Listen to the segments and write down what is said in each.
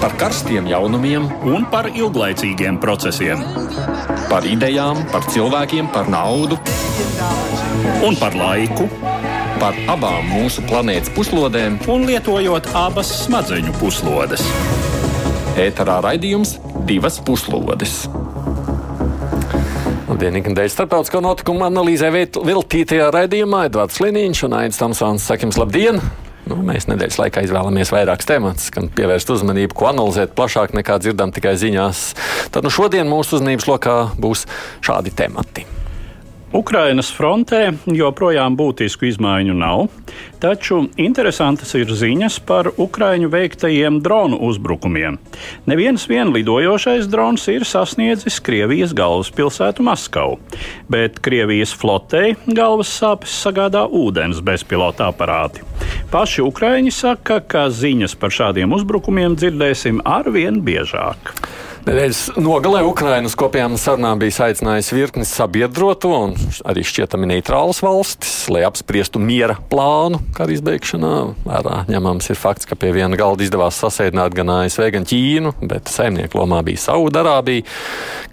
par karstiem jaunumiem un par ilglaicīgiem procesiem. Par idejām, par cilvēkiem, par naudu un par laiku. Par abām mūsu planētas puslodēm, un lietojot abas smadzeņu puslodes. Ēterā raidījums divas puslodes. Dienīgi dēļ starptautiskā notikuma analīzē veltītajā raidījumā Edvards Liniņš un Aits Tamsons. Sakim, labdien! Nu, mēs nedēļas laikā izvēlamies vairākus tematus, gan pievērst uzmanību, ko analizēt plašāk nekā dzirdam tikai ziņās. Tad nu, šodien mūsu uzmanības lokā būs šādi temati. Ukrainas frontē joprojām būtisku izmaiņu nav, taču interesantas ir ziņas par Ukraiņu veiktajiem dronu uzbrukumiem. Neviens vien lidojošais drons ir sasniedzis Krievijas galvaspilsētu Maskavu, bet Krievijas flotei galvas sāpes sagādā ūdens bezpilota aparāti. Paši Ukraiņi saka, ka ziņas par šādiem uzbrukumiem dzirdēsim arvien biežāk. Nedēļas nogalē Ukrainas kopējām sarunām bija aicinājis virkni sabiedroto un arī šķietami neitrālas valstis, lai apspriestu miera plānu kara izbeigšanā. Vērā ņemams ir fakts, ka pie viena galda izdevās sasēdināt gan ASV, gan Ķīnu, bet saimnieku lomā bija Saudarābija.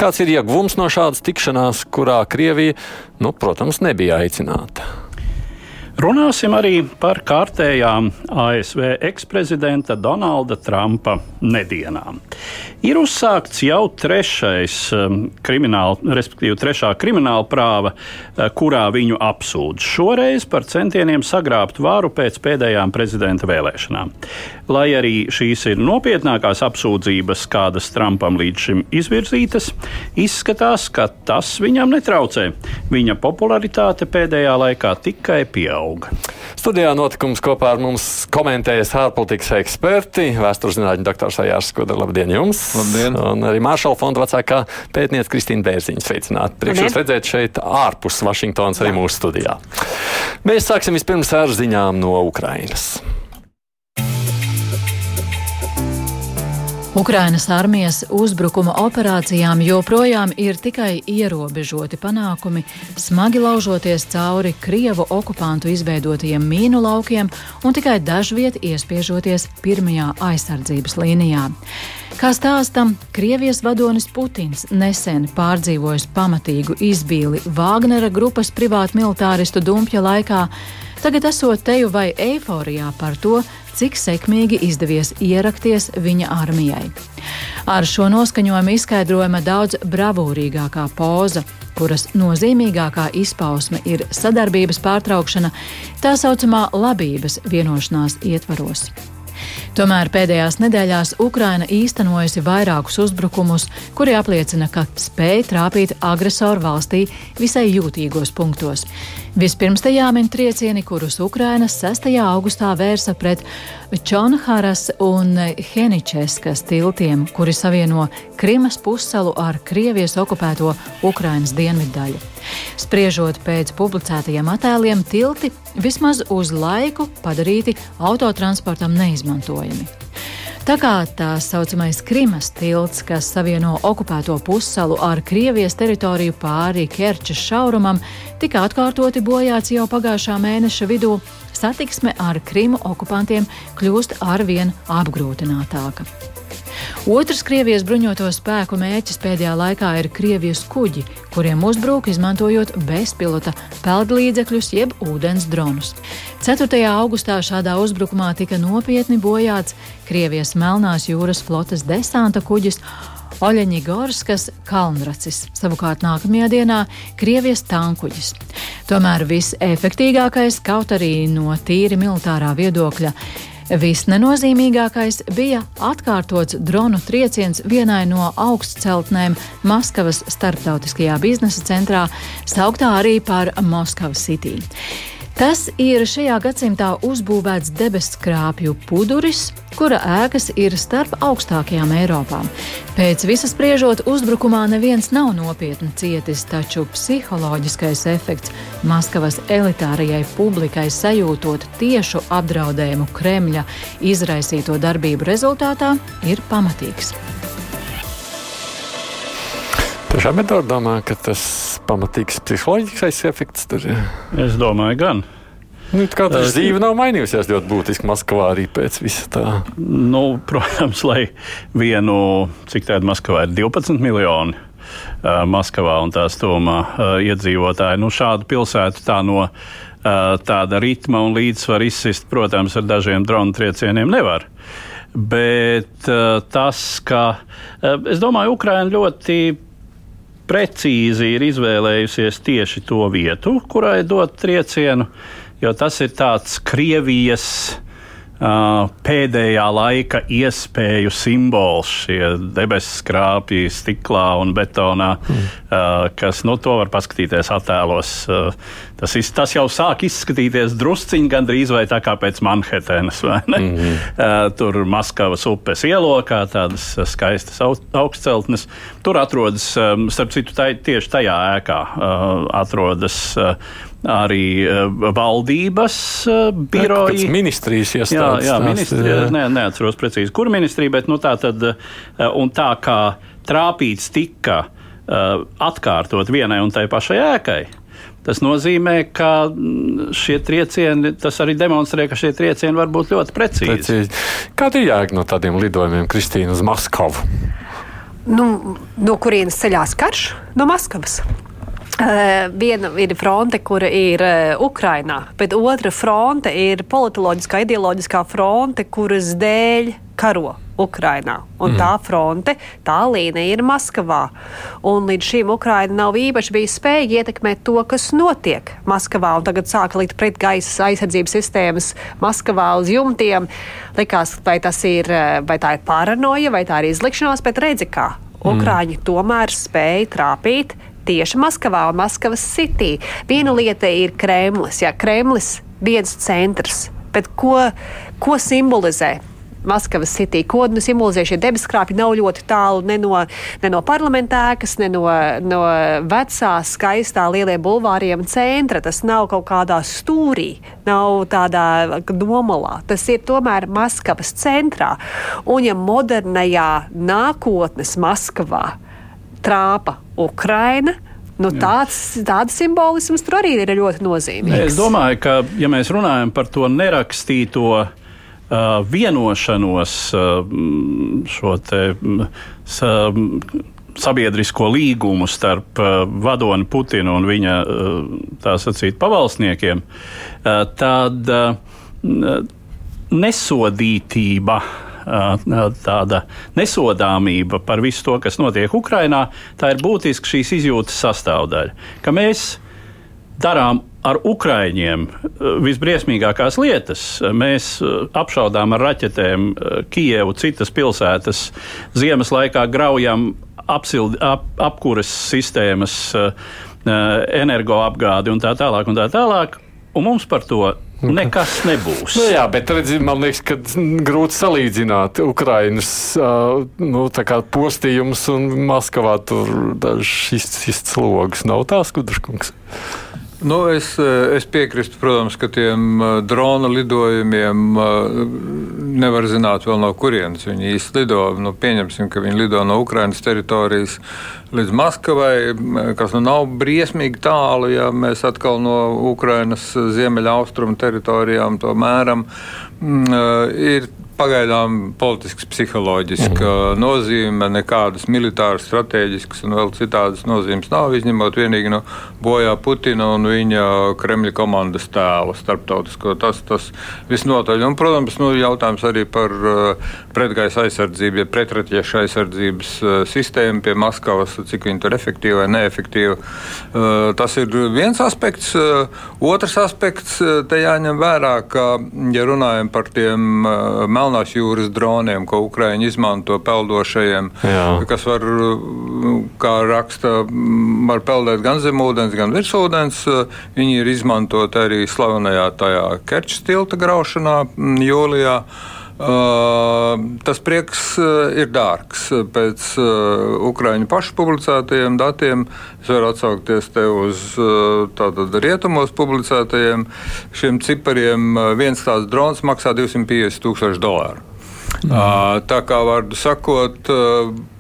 Kāds ir ieguvums no šādas tikšanās, kurā Krievija, nu, protams, nebija aicināta? Runāsim arī par kārtējām ASV eksprezidenta Donalda Trumpa nedienām. Ir uzsākts jau trešais um, krimināla, respektīvi trešā krimināla prāva, uh, kurā viņu apsūdz. Šoreiz par centieniem sagrābt varu pēc pēdējām prezidenta vēlēšanām. Lai arī šīs ir nopietnākās apsūdzības, kādas Trumpam līdz šim izvirzītas, izskatās, ka tas viņam netraucē. Viņa popularitāte pēdējā laikā tikai pieauga. Studijā notikums kopā ar mums komentējas ārpolitikas eksperti, vēsturzinātņu doktors Ajārs Skuda. Labdien jums! Labdien! Un arī Māršala fonda vecākā pētniece Kristīna Bērziņa sveicināt. Priekš jūs redzēt šeit ārpus Vašingtonas arī mūsu studijā. Mēs sāksim vispirms ar ziņām no Ukrainas. Ukrainas armijas uzbrukuma operācijām joprojām ir tikai ierobežoti panākumi, smagi laužoties cauri Krievu okupantu izveidotajiem mīnu laukiem un tikai dažviet iespiežoties pirmajā aizsardzības līnijā. Kā stāstam, Krievijas vadonis Putins nesen pārdzīvojis pamatīgu izbīli Vāgnera grupas privātmilitāristu dumpja laikā, tagad esot teju vai eiforijā par to, cik sekmīgi izdevies ierakties viņa armijai. Ar šo noskaņojumu izskaidrojama daudz bravūrīgākā poza, kuras nozīmīgākā izpausme ir sadarbības pārtraukšana tā saucamā labības vienošanās ietvaros. Tomēr pēdējās nedēļās Ukraina īstenojusi vairākus uzbrukumus, kuri apliecina, ka spēj trāpīt agresoru valstī visai jūtīgos punktos. Vispirms te jāmin triecieni, kurus Ukraina 6. augustā vērsa pret Čonharas un Heničeskas tiltiem, kuri savieno Krimas pussalu ar Krievijas okupēto Ukrainas dienviddaļu. Spriežot pēc publicētajiem attēliem, tilti vismaz uz laiku padarīti autotransportam neizmantojami. Tā kā tā saucamais Krimas tilts, kas savieno okupēto pussalu ar Krievijas teritoriju pāri Kerčas šaurumam, tika atkārtoti bojāts jau pagājušā mēneša vidū, satiksme ar Krimu okupantiem kļūst arvien apgrūtinātāka. Otrs Krievijas bruņoto spēku mērķis pēdējā laikā ir Krievijas kuģi, kuriem uzbruk izmantojot bezpilota peldlīdzekļus jeb ūdens dronus. 4. augustā šādā uzbrukumā tika nopietni bojāts Krievijas Melnās jūras flotes desanta kuģis Oļeņigorskas kalnracis, savukārt nākamajā dienā Krievijas tankuģis. Tomēr visefektīgākais, kaut arī no tīri militārā viedokļa, Visnenozīmīgākais bija atkārtots dronu trieciens vienai no augstceltnēm Maskavas starptautiskajā biznesa centrā, sauktā arī par Moskavas City. Tas ir šajā gadsimtā uzbūvēts debeskrāpju puduris, kura ēkas ir starp augstākajām Eiropā. Pēc visas spriežot, uzbrukumā neviens nav nopietni cietis, taču psiholoģiskais efekts Maskavas elitārajai publikai sajūtot tiešu apdraudējumu Kremļa izraisīto darbību rezultātā ir pamatīgs. Tiešām ir domā, ka tas pamatīgs psiholoģiskais efekts tur ir. Es domāju, gan. Nu, kā tā dzīve nav mainījusies ļoti būtiski Maskavā arī pēc visa tā? Nu, protams, lai vienu, cik tāda Maskavā ir 12 miljoni. Maskavā un tās tomā iedzīvotāji. Nu, šādu pilsētu tā no tāda ritma un līdzsvara izsist, protams, ar dažiem dronu triecieniem nevar. Bet tas, ka es domāju, Ukraina ļoti precīzi ir izvēlējusies tieši to vietu, kurai dot triecienu, jo tas ir tāds Krievijas pēdējā laika iespēju simbols, šie debesu skrāpji stiklā un betonā, mm. kas nu, to var paskatīties attēlos. Tas, tas jau sāk izskatīties drusciņi gandrīz vai tā kā pēc Manhetenas. Mm -hmm. Tur Maskavas upes ielokā tādas skaistas augstceltnes. Tur atrodas, starp citu, tā, tieši tajā ēkā atrodas arī uh, valdības uh, biroji. Kāpēc ministrijas iestādes? Jā, jā ministrija, ne, neatceros precīzi, kur ministrija, bet nu, tā tad, un tā kā trāpīts tika atkārtot vienai un tai pašai ēkai. Tas nozīmē, ka mm, šie triecieni, tas arī demonstrē, ka šie triecieni var būt ļoti precīzi. precīzi. Kāda ir jēga no tādiem lidojumiem, Kristīna, uz Maskavu? Nu, no kurienes ceļās karš? No Maskavas. Uh, viena ir fronte, kura ir uh, Ukrainā, bet otra fronte ir politoloģiskā, ideoloģiskā fronte, kuras dēļ karo Ukrainā. Un mm. tā fronte, tā līnija ir Maskavā. Un līdz šim Ukraina nav īpaši bijusi spējīga ietekmēt to, kas notiek Maskavā. Un tagad sāka likt pretgaisa aizsardzības sistēmas Maskavā uz jumtiem. Likās, vai, ir, vai tā ir paranoja, vai tā ir izlikšanās, bet redzi, kā mm. Ukrāņi tomēr spēja trāpīt tieši Maskavā un Maskavas City. Viena lieta ir Kremlis, jā, Kremlis viens centrs, bet ko, ko simbolizē? Maskavas City. Ko nu, simbolizē šie debeskrāpji, nav ļoti tālu ne no, ne no parlamentēkas, ne no, no vecā, skaistā lielie bulvāriem centra. Tas nav kaut kādā stūrī, nav tādā nomalā. Tas ir tomēr Maskavas centrā. Un ja modernajā nākotnes Maskavā trāpa Ukraina. Nu, tāds, tāds simbolisms tur arī ir ļoti nozīmīgs. Es domāju, ka, ja mēs runājam par to nerakstīto uh, vienošanos, uh, šo te uh, sabiedrisko līgumu starp uh, vadoni Putinu un viņa uh, tā sacīt pavalsniekiem, uh, tad uh, nesodītība tāda nesodāmība par visu to, kas notiek Ukrajinā, tā ir būtiska šīs izjūtas sastāvdaļa. Ka mēs darām ar Ukrāņiem visbriesmīgākās lietas. Mēs apšaudām ar raķetēm Kijevu, citas pilsētas, ziemas laikā graujam apsild, ap, apkuras sistēmas, energoapgādi un tā tālāk. Un tā tālāk. Un mums par to nekas nebūs. Nu, jā, bet redzi, man liekas, ka grūti salīdzināt Ukrainas uh, nu, postījumus un Maskavā tur dažs izcils logs. Nav tās, Kudrškungs? Nu, es, es piekrītu, protams, ka tiem drona lidojumiem nevar zināt vēl no kurienes viņi īsti lido. Nu, pieņemsim, ka viņi lido no Ukrainas teritorijas līdz Maskavai, kas nu nav briesmīgi tālu, ja mēs atkal no Ukrainas ziemeļaustrumu teritorijām to mēram. Ir pagaidām politisks, psiholoģiska mm. nozīme, nekādas militāras, strateģiskas un vēl citādas nozīmes nav, izņemot vienīgi no bojā Putina un viņa Kremļa komandas tēla starptautisko. Tas, tas visnotaļ. Un, protams, nu, jautājums arī par uh, pretgaisa aizsardzību, ja pretraķiešu aizsardzības uh, sistēmu pie Maskavas, cik viņi tur efektīvi vai neefektīvi. Uh, tas ir viens aspekts. Otrs aspekts, te jāņem vērā, ka, ja runājam par tiem uh, Melnās jūras droniem, ko Ukraiņi izmanto peldošajiem, Jā. kas var, kā raksta, var peldēt gan zem ūdens, gan virs ūdens. Viņi ir izmantoti arī slavenajā tajā Kerčs tilta graušanā jūlijā. Tas prieks ir dārgs. Pēc Ukrāņu pašu publicētajiem datiem es varu atsaukties te uz tātad rietumos publicētajiem šiem cipariem. Viens tāds drons maksā 250 tūkstoši dolāru. Mm. Tā kā vārdu sakot,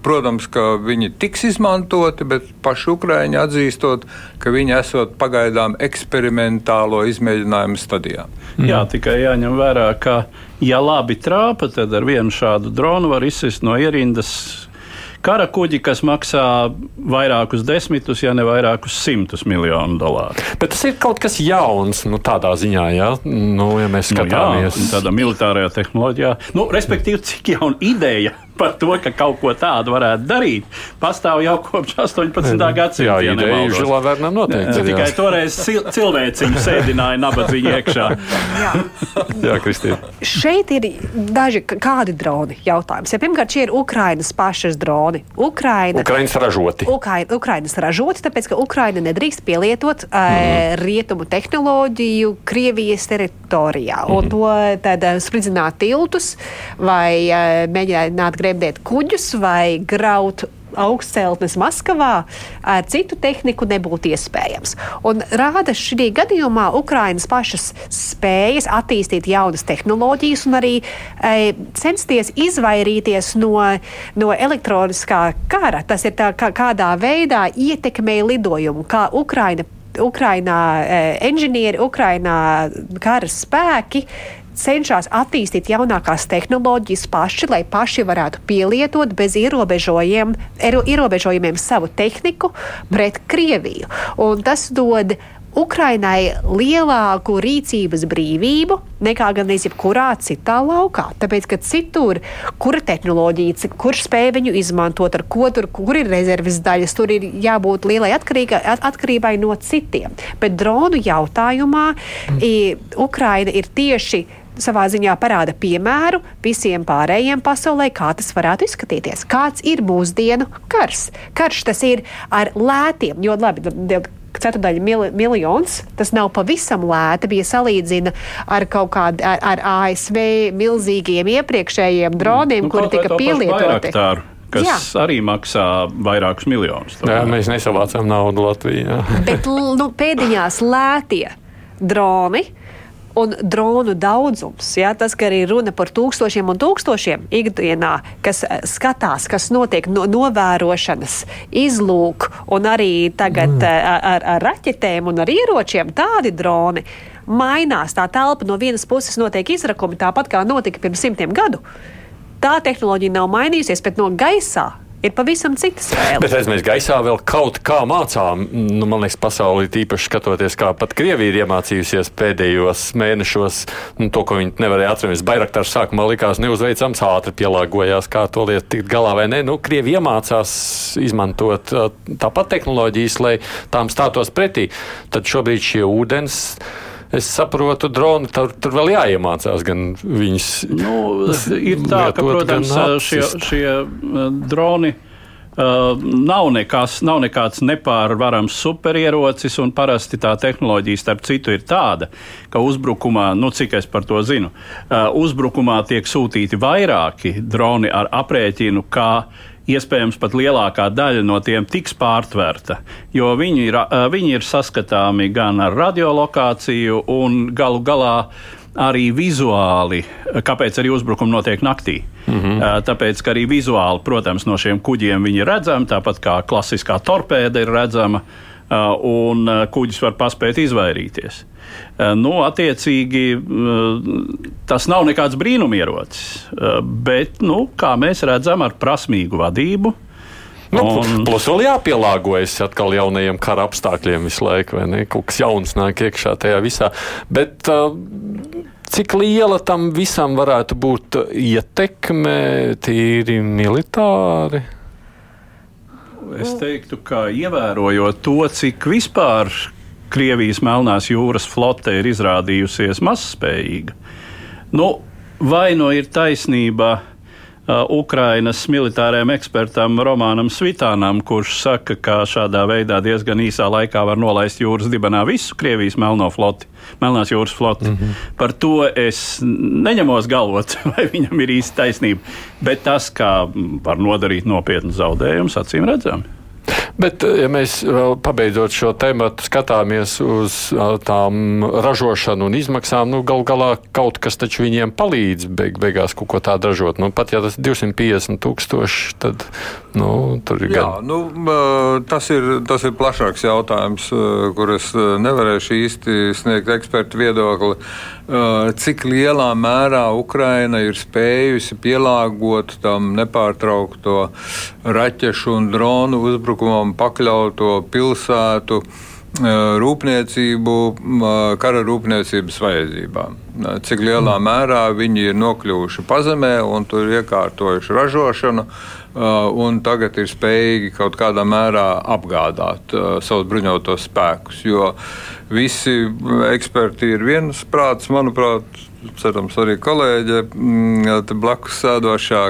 protams, ka viņi tiks izmantoti, bet paši ukrāņi atzīstot, ka viņi esot pagaidām eksperimentālo izmēģinājumu stadijā. Mm. Jā, tikai jāņem vērā, ka ja labi trāpa, tad ar vienu šādu dronu var izsist no ierindas kara kuģi, kas maksā vairākus desmitus, ja ne vairākus simtus miljonu dolāru. Bet tas ir kaut kas jauns, nu, tādā ziņā, ja, nu, ja mēs skatāmies. Nu, jā, tādā militārajā tehnoloģijā. Nu, respektīvi, cik jauna ideja par to, ka kaut ko tādu varētu darīt, pastāv jau kopš 18. gadsimta. Jā, ja ideja ir žilā vērnam noteikti. Ne, tikai toreiz cilvēciņu sēdināja nabadziņu iekšā. jā, jā Kristīna. Šeit ir daži kādi droni jautājums. Ja, pirmkārt, šie ir Ukrainas pašas droni. Ukraina, Ukrainas ražoti. Ukraina, Ukrainas ražoti, tāpēc, ka Ukraina nedrīkst pielietot mm. uh, rietumu tehnoloģiju Krievijas teritorijā. Mm. Un to tad uh, spridzināt tiltus vai uh, mēģināt gremdēt kuģus vai graut augstceltnes Maskavā ar citu tehniku nebūtu iespējams. Un rāda šī gadījumā Ukrainas pašas spējas attīstīt jaunas tehnoloģijas un arī e, censties izvairīties no, no elektroniskā kara. Tas ir tā, kā, kādā veidā ietekmē lidojumu, kā Ukraina. Ukrainā e, inženieri, Ukrainā kara spēki cenšas attīstīt jaunākās tehnoloģijas paši, lai paši varētu pielietot bez ierobežojumiem savu tehniku pret Krieviju. Un tas dod Ukrainai lielāku rīcības brīvību nekā gan jebkurā citā laukā. Tāpēc, ka citur, kura tehnoloģija, kurš spēj viņu izmantot, ar ko tur kur ir rezerves daļas, tur ir jābūt lielai atkarībai no citiem. Bet dronu jautājumā mm. i, Ukraina ir tieši savā ziņā parāda piemēru visiem pārējiem pasaulē, kā tas varētu izskatīties. Kāds ir mūsdienu kars? Karš tas ir ar lētiem, jo labi. Ceturdaļa mil, miljons. Tas nav pavisam lēti. Bija salīdzina ar kaut kādu ar, ar ASV milzīgiem iepriekšējiem droniem, nu, kuri tika pielietoti kas Jā. arī maksā vairākus miljonus. Jā, mēs nesavācām naudu Latvijā. Bet nu, pēdiņās lētie droni un dronu daudzums. Ja, tas, ka arī runa par tūkstošiem un tūkstošiem ikdienā, kas eh, skatās, kas notiek no novērošanas, izlūk, un arī tagad mm. Eh, ar, ar raķetēm un ar ieročiem, tādi droni. Mainās tā telpa no vienas puses, notiek izrakumi tāpat kā notika pirms simtiem gadu. Tā tehnoloģija nav mainījusies, bet no gaisā ir pavisam cita spēle. Bet reiz mēs gaisā vēl kaut kā mācām. Nu, man liekas, pasaulē īpaši skatoties, kā pat Krievija ir iemācījusies pēdējos mēnešos, nu, to, ko viņi nevarēja atcerēties. Bairакtārs sākumā likās neuzveicams, ātri pielāgojās, kā to lietu tikt galā vai nē. Nu, Krievija iemācās izmantot tāpat tehnoloģijas, lai tām stātos pretī. Tad šobrīd šie ūdens es saprotu, droni tur, tur vēl jāiemācās. Gan viņas nu, ir tā, lietot, ka, protams, šie, šie droni. Uh, nav, nekas, nav nekāds nepārvarams superierocis, un parasti tā tehnoloģija, starp citu, ir tāda, ka uzbrukumā, nu, cik es par to zinu, uh, uzbrukumā tiek sūtīti vairāki droni ar aprēķinu, kā uh, iespējams pat lielākā daļa no tiem tiks pārtverta, jo viņi ir, viņi ir saskatāmi gan ar radiolokāciju, un galu galā arī vizuāli, kāpēc arī uzbrukumi notiek naktī. Mm -hmm. Tāpēc, ka arī vizuāli, protams, no šiem kuģiem viņi ir redzami, tāpat kā klasiskā torpēda ir redzama, un kuģis var paspēt izvairīties. Eh, nu, attiecīgi, eh, tas nav nekāds brīnumierocis, eh, bet, nu, kā mēs redzam, ar prasmīgu vadību. Nu, un... Plus vēl jāpielāgojas atkal jaunajiem kara apstākļiem visu laiku, vai ne? Kaut kas jauns nāk iekšā tajā visā. Bet cik liela tam visam varētu būt ietekme tīri militāri? Es teiktu, ka ievērojot to, cik vispār Krievijas Melnās jūras flote ir izrādījusies mazspējīga. Nu, vai nu ir taisnība uh, Ukrainas militārajam ekspertam Romanam Svitānam, kurš saka, ka šādā veidā diezgan īsā laikā var nolaist jūras dibenā visu Krievijas melno floti, Melnās jūras floti. Mm -hmm. Par to es neņemos galvot, vai viņam ir īsta taisnība, bet tas, kā var nodarīt nopietnu zaudējumu, acīm redzami. Bet, ja mēs vēl pabeidzot šo tēmu, skatāmies uz tām ražošanu un izmaksām, nu, gal galā kaut kas taču viņiem palīdz beig, beigās kaut ko tādu ražot. Nu, pat ja tas ir 250 tūkstoši, tad nu, ir Jā, gan. Nu, tas, ir, tas ir plašāks jautājums, kur es nevarēšu īsti sniegt ekspertu viedokli. Cik lielā mērā Ukraina ir spējusi pielāgot tam nepārtraukto raķešu un dronu uzbrukumam pakļauto pilsētu rūpniecību, kara rūpniecības vajadzībām. Cik lielā mm. mērā viņi ir nokļuvuši pazemē un tur iekārtojuši ražošanu, un tagad ir spējīgi kaut kādā mērā apgādāt savus bruņotos spēkus. Jo visi eksperti ir viensprāts, manuprāt, cerams, arī kolēģi blakus sēdošā,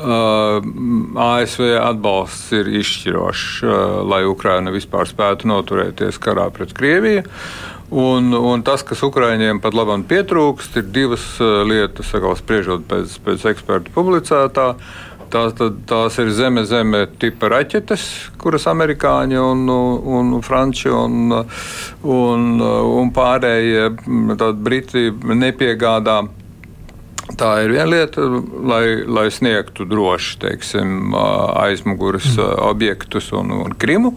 ASV atbalsts ir izšķirošs, lai Ukraina vispār spētu noturēties karā pret Krieviju. Un, un tas, kas Ukraiņiem pat labam pietrūkst, ir divas lietas, sakal, spriežot pēc, pēc ekspertu publicētā. Tās, tās ir zeme, zeme tipa raķetes, kuras amerikāņi un, un, un franči un, un, un pārējie briti nepiegādā. Tā ir viena lieta, lai, lai sniegtu droši teiksim, aizmugures mm. objektus un, un Krimu.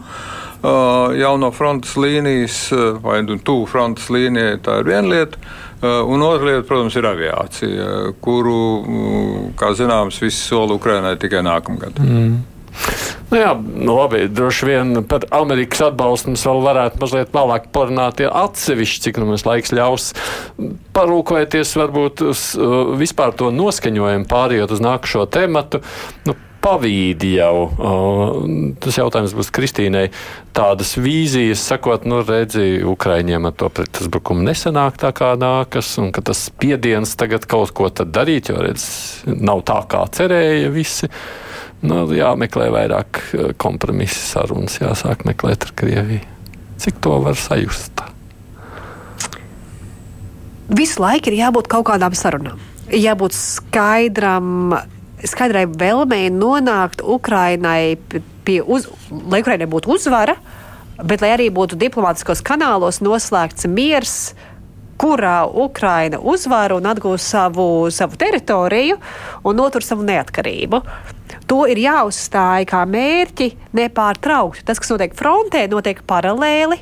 Jau no frontes līnijas, vai nu tuvu frontes līnijai, tā ir viena lieta. Un otra lieta, protams, ir aviācija, kuru, kā zināms, visi sola Ukrainai tikai nākamgad. Mm. Nu jā, nu labi, droši vien par Amerikas atbalstu mums vēl varētu mazliet vēlāk parunāt atsevišķi, cik nu mums laiks ļaus parūkoties varbūt uz uh, vispār to noskaņojumu, pārējot uz nākušo tematu. Nu, pavīdi jau. Uh, tas jautājums būs Kristīnai. Tādas vīzijas, sakot, nu, redzi, Ukraiņiem ar to pretuzbrukumu nesenāk tā kā nākas, un ka tas spiediens tagad kaut ko darīt, jo, redz, nav tā kā cerēja visi nu, jāmeklē vairāk eh, kompromisu sarunas, jāsāk meklēt ar Krieviju. Cik to var sajust? Visu laiku ir jābūt kaut kādām sarunām. Jābūt skaidram, skaidrai vēlmei nonākt Ukrainai pie, uz, lai Ukrainai būtu uzvara, bet lai arī būtu diplomātiskos kanālos noslēgts miers, kurā Ukraina uzvar un atgūs savu, savu teritoriju un notur savu neatkarību. To ir jāuzstāj kā mērķi nepārtraukti. Tas, kas notiek frontē, notiek paralēli,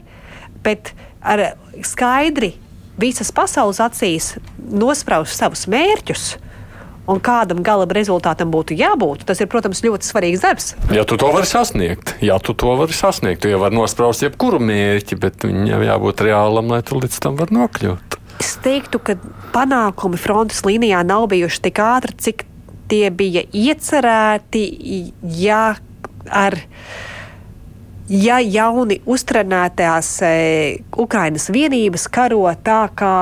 bet ar skaidri visas pasaules acīs nospraust savus mērķus. Un kādam gala rezultātam būtu jābūt, tas ir, protams, ļoti svarīgs darbs. Ja tu to vari sasniegt, ja tu to vari sasniegt, tu jau vari nospraust jebkuru mērķi, bet viņam jābūt reālam, lai tu līdz tam var nokļūt. Es teiktu, ka panākumi frontes līnijā nav bijuši tik ātri, cik tie bija iecerēti, ja ar ja jauni uztrenētās e, Ukrainas vienības karo tā, kā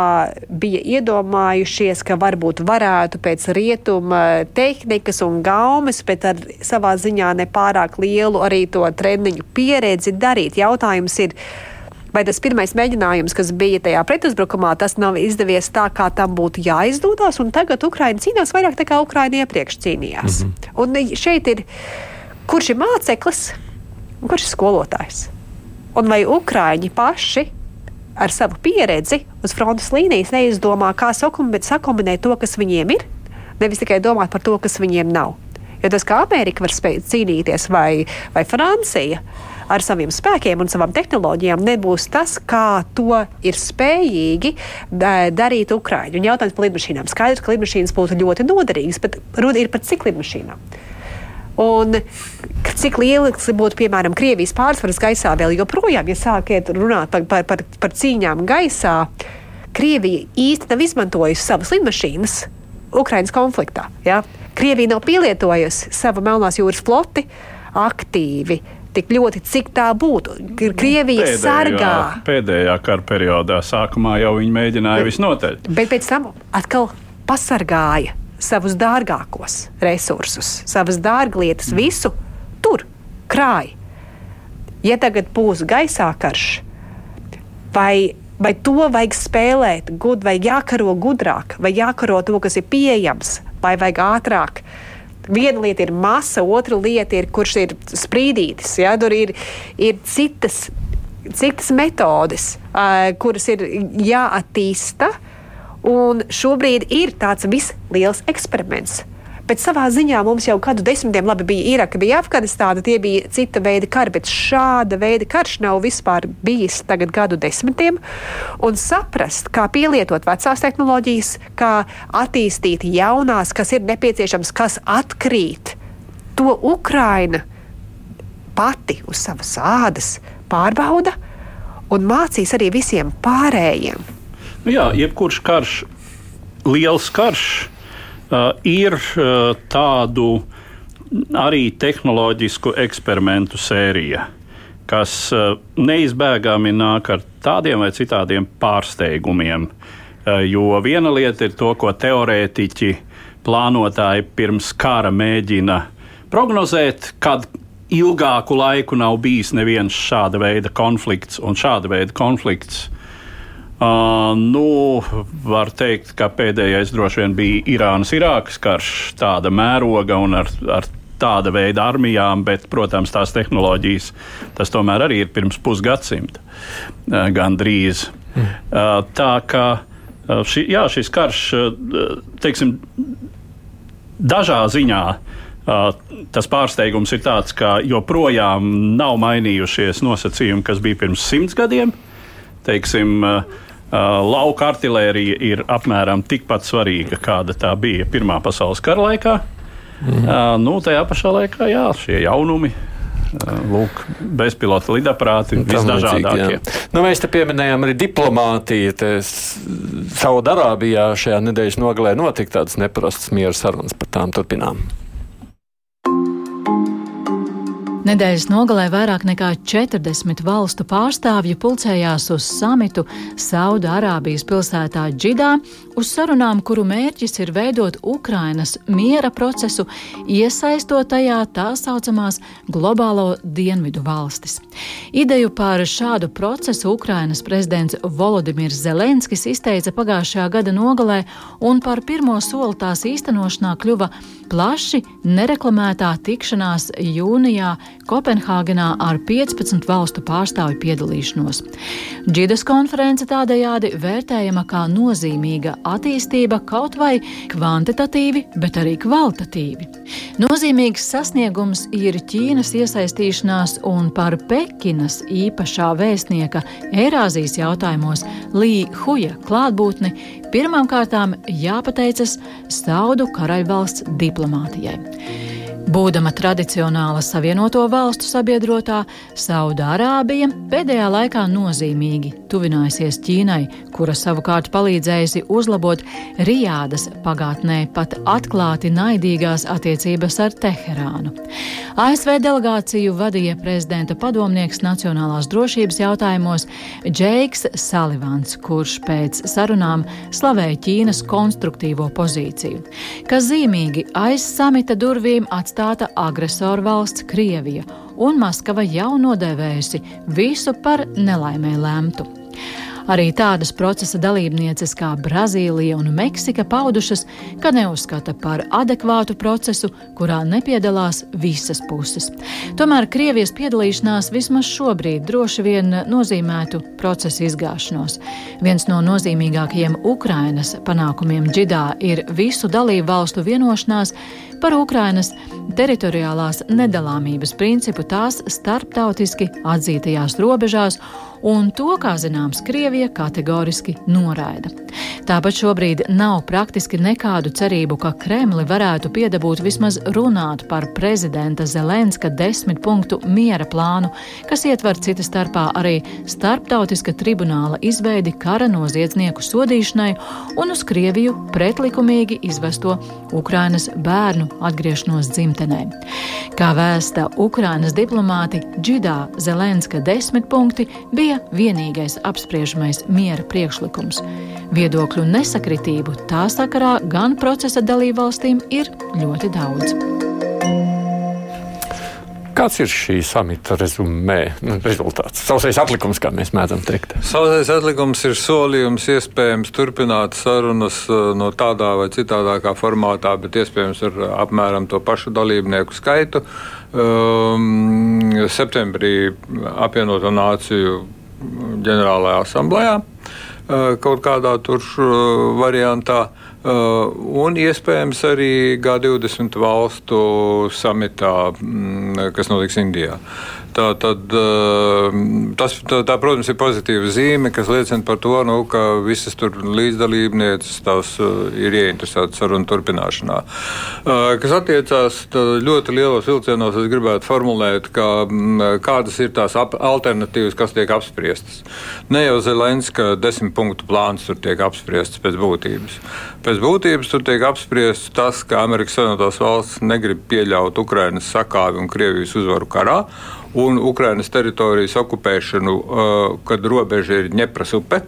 bija iedomājušies, ka varbūt varētu pēc rietuma tehnikas un gaumes, bet ar savā ziņā nepārāk lielu arī to treniņu pieredzi darīt. Jautājums ir, vai tas pirmais mēģinājums, kas bija tajā pretuzbrukumā, tas nav izdevies tā, kā tam būtu jāizdodas, un tagad Ukraina cīnās vairāk nekā Ukraina iepriekš cīnījās. Mm -hmm. Un šeit ir, kurš ir māceklis, un kurš ir skolotājs? Un vai Ukrāņi paši ar savu pieredzi uz frontes līnijas neizdomā, kā sakombinēt to, kas viņiem ir, nevis tikai domāt par to, kas viņiem nav. Jo tas, kā Amerika var spēt cīnīties, vai, vai Francija, ar saviem spēkiem un savām tehnoloģijām nebūs tas, kā to ir spējīgi darīt Ukraiņi. Un jautājums par lidmašīnām. Skaidrs, ka lidmašīnas būtu ļoti noderīgas, bet runa ir par cik lidmašīnām. Un cik liels būtu, piemēram, Krievijas pārsvars gaisā vēl joprojām, ja sākiet runāt par, par, par, par cīņām gaisā, Krievija īsti nav izmantojusi savas lidmašīnas Ukraiņas konfliktā. Ja? Krievija nav pielietojusi savu Melnās jūras floti aktīvi tik ļoti, cik tā būtu. Krievija pēdējā, sargā. Pēdējā kara periodā sākumā jau viņi mēģināja visnotaļ. Bet pēc tam atkal pasargāja savus dārgākos resursus, savas dārglietas, mm. visu tur krāja. Ja tagad būs gaisā karš, vai, vai to vajag spēlēt, gud, vai jākaro gudrāk, vai jākaro to, kas ir pieejams, vai vajag ātrāk Viena lieta ir masa, otra lieta ir, kurš ir sprīdītis. Ja? Tur ir, ir citas, citas metodes, uh, kuras ir jāattīsta. Un šobrīd ir tāds visliels eksperiments. Bet savā ziņā mums jau kādu desmitiem labi bija Iraka, bija Afganistāna, tie bija cita veida kari, bet šāda veida karš nav vispār bijis tagad gadu desmitiem. Un saprast, kā pielietot vecās tehnoloģijas, kā attīstīt jaunās, kas ir nepieciešams, kas atkrīt, to Ukraina pati uz savas ādas pārbauda un mācīs arī visiem pārējiem. Nu jā, jebkurš karš, liels karš ir uh, tādu arī tehnoloģisku eksperimentu sērija, kas uh, neizbēgami nāk ar tādiem vai citādiem pārsteigumiem. Jo viena lieta ir to, ko teorētiķi, plānotāji pirms kara mēģina prognozēt, kad ilgāku laiku nav bijis neviens šāda veida konflikts, un šāda veida konflikts Uh, nu, var teikt, ka pēdējais droši vien bija Irānas-Irākas karš, tāda mēroga un ar, ar tāda veida armijām, bet, protams, tās tehnoloģijas tas tomēr arī ir pirms pusgadsimta uh, gandrīz. Mm. Uh, tā kā uh, ši, jā, šis karš, teiksim, dažā ziņā. Tas pārsteigums ir tāds, ka joprojām nav mainījušies nosacījumi, kas bija pirms simts gadiem. Teiksim, Uh, lauka artērija ir apmēram tikpat svarīga, kāda tā bija Pirmā pasaules kara laikā. Mm. Uh, nu, tajā pašā laikā, jā, šie jaunumi. Uh, lūk, bezpilota lidaparāti visdažādākie. Nu, mēs te pieminējām arī diplomātiju. Saudarābijā šajā nedēļas nogalē notika tādas neparastas miera sarunas, par tām turpinām. Nedēļas nogalē vairāk nekā 40 valstu pārstāvji pulcējās uz samitu Sauda-Arābijas pilsētā Džidā uz sarunām, kuru mērķis ir veidot Ukrainas miera procesu, iesaistot tajā tā saucamās globālo dienvidu valstis. Ideju par šādu procesu Ukrainas prezidents Volodimirs Zelenskis izteica pagājušajā gada nogalē, un par pirmo soli tās īstenošanā kļuva plaši nereklamētā tikšanās jūnijā Kopenhāgenā ar 15 valstu pārstāvju piedalīšanos. Džidas konference tādējādi vērtējama kā nozīmīga attīstība kaut vai kvantitatīvi, bet arī kvalitatīvi. Nozīmīgs sasniegums ir Ķīnas iesaistīšanās un par Pekinas īpašā vēstnieka Eirāzijas jautājumos Lī Huja klātbūtni pirmām kārtām jāpateicas Saudu karaļvalsts diplomātijai. Būdama tradicionāla Savienoto Valstu sabiedrotā, Saudārābija pēdējā laikā nozīmīgi tuvinājusies Ķīnai, kura savukārt palīdzējusi uzlabot Rijādas pagātnē pat atklāti naidīgās attiecības ar Teherānu. ASV delegāciju vadīja prezidenta padomnieks nacionālās drošības jautājumos Džeiks Salivans, kurš pēc sarunām slavēja Ķīnas konstruktīvo pozīciju. Kas zīmīgi aiz samita durvīm atstāja atstāta agresoru valsts Krievija, un Maskava jau nodēvējusi visu par nelaimē lemtu. Arī tādas procesa dalībnieces kā Brazīlija un Meksika paudušas, ka neuzskata par adekvātu procesu, kurā nepiedalās visas puses. Tomēr Krievijas piedalīšanās vismaz šobrīd droši vien nozīmētu procesa izgāšanos. Viens no nozīmīgākajiem Ukrainas panākumiem Džidā ir visu dalību valstu vienošanās par Ukrainas teritoriālās nedalāmības principu tās starptautiski atzītajās robežās un to, kā zināms, Krievija kategoriski noraida. Tāpat šobrīd nav praktiski nekādu cerību, ka Kremli varētu piedabūt vismaz runāt par prezidenta Zelenska desmit punktu miera plānu, kas ietver cita starpā arī starptautiska tribunāla izveidi kara noziedznieku sodīšanai un uz Krieviju pretlikumīgi izvesto Ukrainas bērnu atgriešanos dzimtenē. Kā vēsta Ukrainas diplomāti, Džidā Zelenska desmit punkti bija bija vienīgais apspriežamais miera priekšlikums. Viedokļu nesakritību tā sakarā gan procesa dalībvalstīm ir ļoti daudz. Kāds ir šī samita rezumē, nu, rezultāts? Sausais atlikums, kā mēs mēdzam teikt. Sausais atlikums ir solījums iespējams turpināt sarunas uh, no tādā vai citādākā formātā, bet iespējams ar apmēram to pašu dalībnieku skaitu. Um, septembrī apvienoto nāciju ģenerālajā asamblējā kaut kādā tur variantā. Un iespējams arī G20 valstu samitā, kas notiks Indijā. Tā, tad, uh, tas, tā, tā, protams, ir pozitīva zīme, kas liecina par to, nu, ka visas līdzdalībnieces tās uh, ir ieinteresētas sarunu turpināšanā. Kas attiecās ļoti lielos vilcienos, es gribētu formulēt, ka, mm, kādas ir tās alternatīvas, kas tiek apspriestas. Ne jau Zelenska desmit punktu plāns tur tiek apspriests pēc būtības. Pēc būtības tur tiek apspriests tas, ka Amerikas Savienotās valsts negrib pieļaut Ukrainas sakāvi un Krievijas uzvaru karā un Ukrainas teritorijas okupēšanu, kad robeža ir Ņepras upe.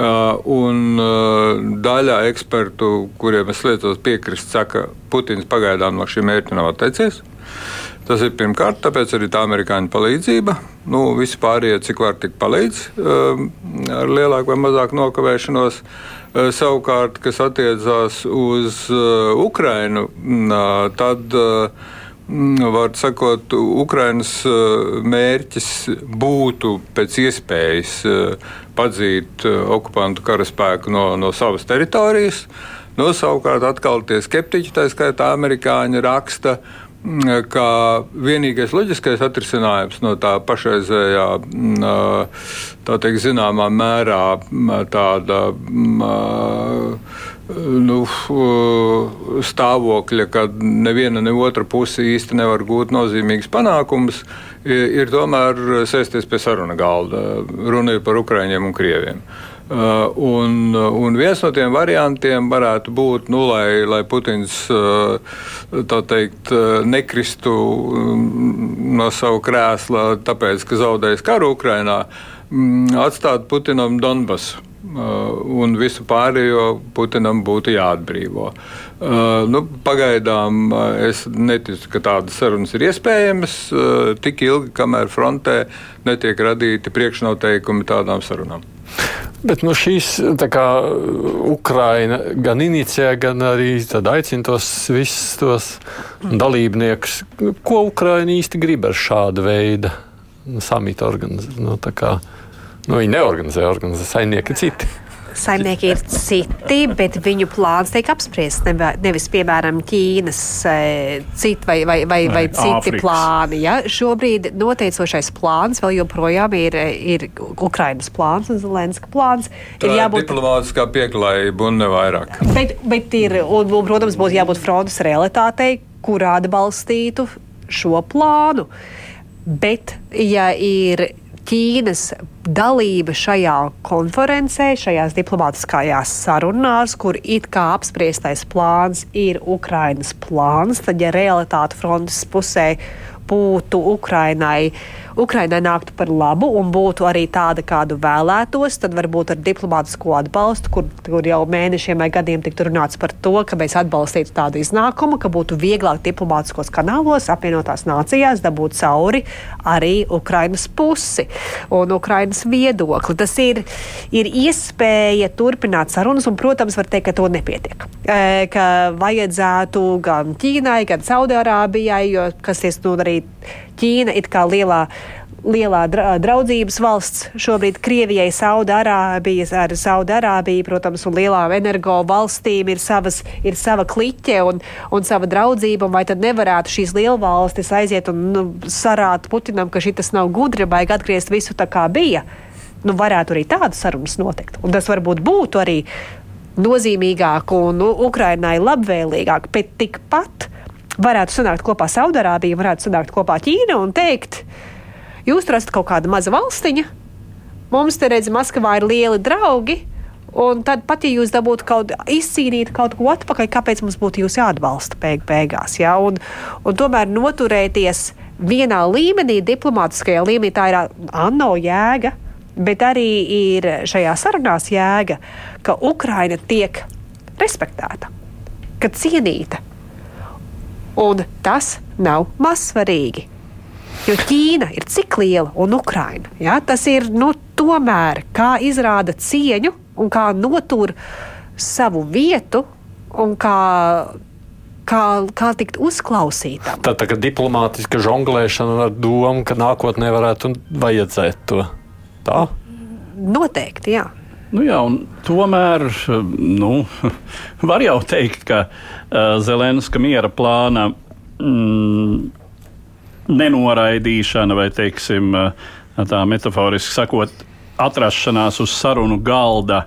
Uh, un uh, daļa ekspertu, kuriem es liecos piekrist, saka, ka Putins pagaidām no šī mērķa nav atteicies. Tas ir pirmkārt, tāpēc arī tā amerikāņu palīdzība. Nu, visi pārējie, cik var tik palīdz, uh, ar lielāku vai mazāku nokavēšanos. Uh, savukārt, kas attiecās uz uh, Ukrainu, uh, tad uh, var sakot, Ukrainas mērķis būtu pēc iespējas padzīt okupantu karaspēku no, no savas teritorijas. No, nu, savukārt, atkal tie skeptiķi, tā skaitā amerikāņi, raksta, ka vienīgais loģiskais atrisinājums no tā pašreizējā, tā teikt, zināmā mērā tāda nu, stāvokļa, kad neviena ne otra puse īsti nevar gūt nozīmīgus panākumus, ir tomēr sēsties pie saruna galda. Runa ir par Ukraiņiem un Krieviem. Uh, un, un viens no tiem variantiem varētu būt, nu, lai, lai Putins uh, teikt, uh, nekristu um, no sava krēsla, tāpēc, ka zaudējis karu Ukrainā, mm, atstāt Putinam Donbasu. Un visu pārējo Putinam būtu jāatbrīvo. Uh, nu, pagaidām es neticu, ka tādas sarunas ir iespējamas tik ilgi, kamēr frontē netiek radīti priekšnoteikumi tādām sarunām. Bet nu, šīs kā, Ukraina gan inicijē, gan arī aicina tos visus tos dalībniekus. Ko Ukraina īsti grib ar šādu veidu samitu organizēt? Nu, nu, viņi neorganizē, organizē saimnieki citi saimnieki ir citi, bet viņu plāns tiek apspriests. Nevis, piemēram, Ķīnas e, citi vai, vai, vai, vai citi Āfrikas. plāni. Ja? Šobrīd noteicošais plāns vēl joprojām ir, ir Ukrainas plāns un Zelenska plāns. Tā ir jābūt diplomātiskā pieklājība un ne vairāk. Bet, bet ir, un, un, protams, būtu jābūt frontes realitātei, kur atbalstītu šo plānu. Bet, ja ir Ķīnas dalība šajā konferencē, šajās diplomātiskajās sarunās, kur it kā apspriestais plāns ir Ukrainas plāns, tad, ja realitāte frontes pusē būtu Ukrainai, Ukrainai nāktu par labu un būtu arī tāda, kādu vēlētos, tad varbūt ar diplomātisko atbalstu, kur, kur jau mēnešiem vai gadiem tiktu runāts par to, ka mēs atbalstītu tādu iznākumu, ka būtu vieglāk diplomātiskos kanālos apvienotās nācijās dabūt cauri arī Ukrainas pusi un Ukrainas viedokli. Tas ir, ir iespēja turpināt sarunas, un, protams, var teikt, ka to nepietiek. Ka vajadzētu gan Ķīnai, gan Saudārābijai, jo kas ir nu, arī Ķīna ir kā lielā lielā draudzības valsts šobrīd Krievijai, Saudārābija, ar Saudārābiju, protams, un lielām energo valstīm ir, savas, ir sava kliķe un, un sava draudzība, un vai tad nevarētu šīs lielvalstis aiziet un nu, sarāt Putinam, ka šis nav gudri, vajag atgriezt visu tā kā bija. Nu, varētu arī tādas sarunas notikt. Un tas varbūt būtu arī nozīmīgāk un nu, Ukrainai labvēlīgāk, bet tikpat varētu sanākt kopā Saudārābija, varētu sanākt kopā Ķīna un teikt, jūs tur esat kaut kāda maza valstiņa, mums te redz, Maskavā ir lieli draugi. Un tad pat, ja jūs dabūtu kaut izcīnīt kaut ko atpakaļ, kāpēc mums būtu jūs jāatbalsta beig beigās? Ja? Un, un tomēr noturēties vienā līmenī, diplomātiskajā līmenī, tā ir ANO jēga, bet arī ir šajā sarunās jēga, ka Ukraina tiek respektēta, ka cienīta, Un tas nav mazsvarīgi. Jo Ķīna ir cik liela un Ukraina. Ja? Tas ir nu, tomēr kā izrāda cieņu un kā notur savu vietu un kā kā, kā tikt uzklausītam. Tā kā diplomātiska žonglēšana ar domu, ka nākotnē varētu vajadzēt to. Tā? Noteikti, jā. Nu jā, tomēr nu, var jau teikt, ka uh, Zelenska miera plāna mm, nenoraidīšana vai, teiksim, tā metaforiski sakot, atrašanās uz sarunu galda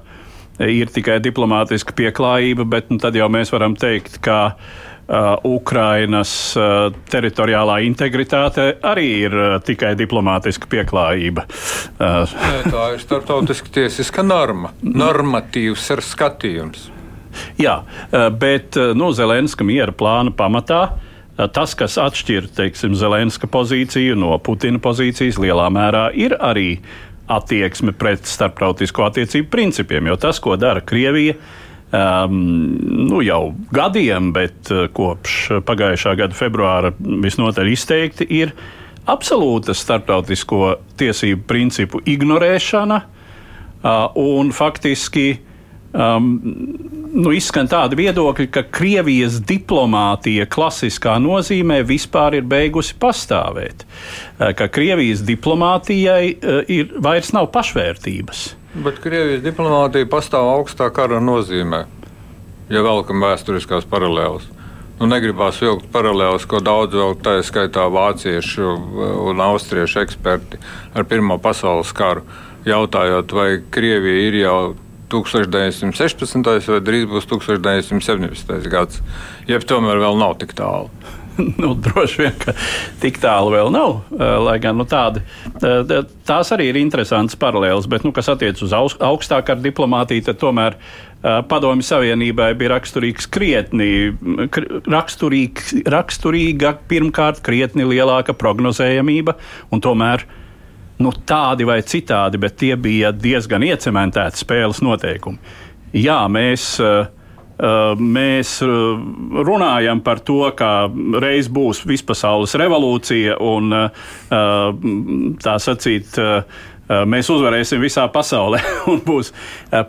ir tikai diplomātiska pieklājība, bet nu, tad jau mēs varam teikt, ka uh, Ukrainas uh, teritoriālā integritāte arī ir uh, tikai diplomātiska pieklājība. Nē, tā ir starptautiska tiesiska norma, normatīvs ir skatījums. Jā, bet nu, Zelenska miera plāna pamatā. Tas, kas atšķir teiksim, Zelenska pozīciju no Putina pozīcijas, lielā mērā ir arī attieksme pret starptautisko attiecību principiem. Jo tas, ko dara Krievija, um, nu, jau gadiem, bet uh, kopš pagājušā gada februāra visnotaļ izteikti, ir absolūta starptautisko tiesību principu ignorēšana uh, un faktiski um, nu, izskan tādi viedokļi, ka Krievijas diplomātija klasiskā nozīmē vispār ir beigusi pastāvēt. Uh, ka Krievijas diplomātijai uh, ir, vairs nav pašvērtības. Bet Krievijas diplomātija pastāv augstā kara nozīmē, ja vēlkam vēsturiskās paralēlas. Nu, negribās vilkt paralēlus, ko daudz vēl tā skaitā vāciešu un austriešu eksperti ar Pirmā pasaules karu jautājot, vai Krievija ir jau 1916. vai drīz būs 1917. gads, jeb tomēr vēl nav tik tālu. nu, droši vien, ka tik tālu vēl nav. Lai gan nu, tādi, tās arī ir interesantas paralēlas, bet, nu, kas attiecas uz augstākā diplomātiju, tad tomēr Padomju Savienībai bija raksturīgs krietni, raksturīg, raksturīga pirmkārt krietni lielāka prognozējamība, un tomēr nu, tādi vai citādi, bet tie bija diezgan iecementēti spēles noteikumi. Jā, mēs, uh, mēs runājam par to, ka reiz būs vispasaules revolūcija un uh, tā sacīt. Mēs uzvarēsim visā pasaulē, un būs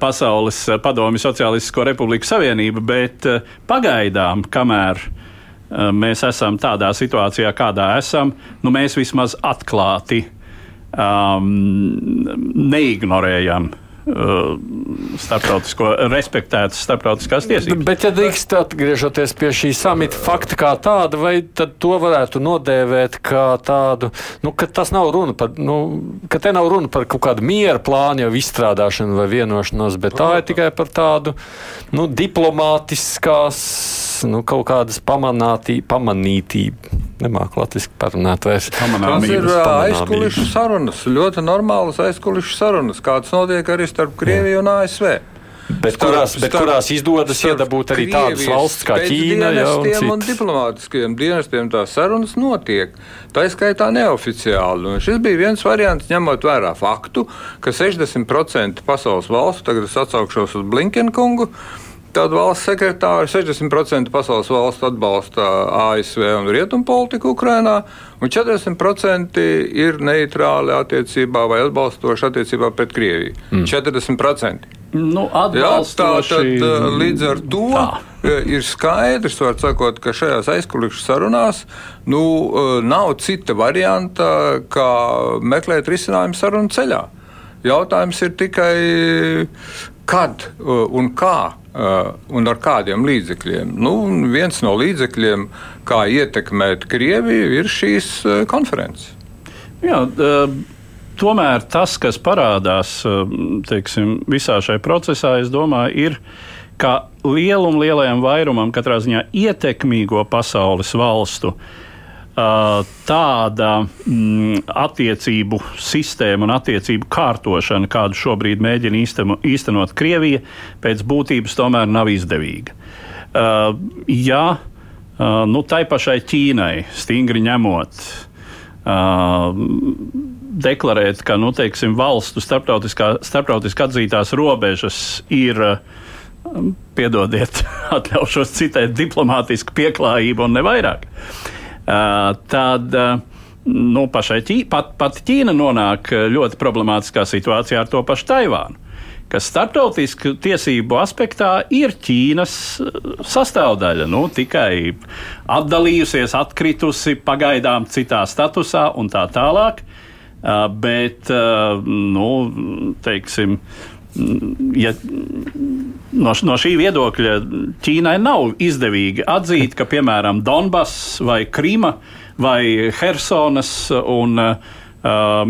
Pasaules Padomju Socialistisko Republiku Savienība, bet pagaidām, kamēr mēs esam tādā situācijā, kādā esam, nu, mēs vismaz atklāti um, neignorējam uh, starptautisko, respektētas starptautiskās tiesības. Bet, ja drīkst atgriežoties pie šī samita fakta kā tāda, vai tad to varētu nodēvēt kā tādu, nu, ka tas nav runa par, nu, ka te nav runa par kaut kādu miera plānu jau izstrādāšanu vai vienošanos, bet tā ir tikai par tādu, nu, diplomātiskās, nu, kaut kādas pamanītību nemāku latviešu parunāt vairs. Tas ir aizkulisku sarunas, ļoti normālas aizkulisku sarunas, kādas notiek arī starp Krieviju un ASV. Bet, starp, kurās, bet starp, kurās izdodas iedabūt arī tādas valsts kā Ķīna ja, un, un diplomātiskajiem dienestiem tās sarunas notiek. Tā ir skaitā neoficiāli. Un šis bija viens variants, ņemot vērā faktu, ka 60% pasaules valstu, tagad es atsaukšos uz Blinkenkungu, Tāda valsts sekretāra 60% pasaules valstu atbalsta ASV un rietumu politiku Ukrajinā, un 40% ir neitrāli attiecībā vai atbalstoši attiecībā pret Krieviju. Mm. 40%. Nu, Jā, tā tad līdz ar to tā. Ir skaidrs, sakot, ka šajās aizkulisku sarunās nu, nav cita varianta, kā meklēt risinājumu sarunu ceļā. Jautājums ir tikai, kad un kā un ar kādiem līdzekļiem. Nu, viens no līdzekļiem, kā ietekmēt Krieviju, ir šīs uh, konferences. Jā, uh, tomēr tas, kas parādās teiksim, visā šajā procesā, domāju, ir, ka lielum, lielajam vairumam, katrā ziņā ietekmīgo pasaules valstu, uh, tāda mm, attiecību sistēma un attiecību kārtošana, kādu šobrīd mēģina īsteno, īstenot Krievija, pēc būtības tomēr nav izdevīga. Uh, ja uh, nu, tai pašai Ķīnai stingri ņemot, uh, deklarēt, ka nu, teiksim, valstu starptautiski atzītās robežas ir piedodiet, atļaušos citēt, diplomātiska pieklājība un ne vairāk. Uh, tad uh, nu, pašai Ķī, pat, pat Ķīna nonāk ļoti problemātiskā situācijā ar to pašu Taivānu kas starptautisku tiesību aspektā ir Ķīnas sastāvdaļa. Nu, tikai atdalījusies, atkritusi, pagaidām citā statusā un tā tālāk. Uh, bet, uh, nu, teiksim, ja no, no šī viedokļa Ķīnai nav izdevīgi atzīt, ka piemēram Donbass vai Krima vai Helsonas un uh,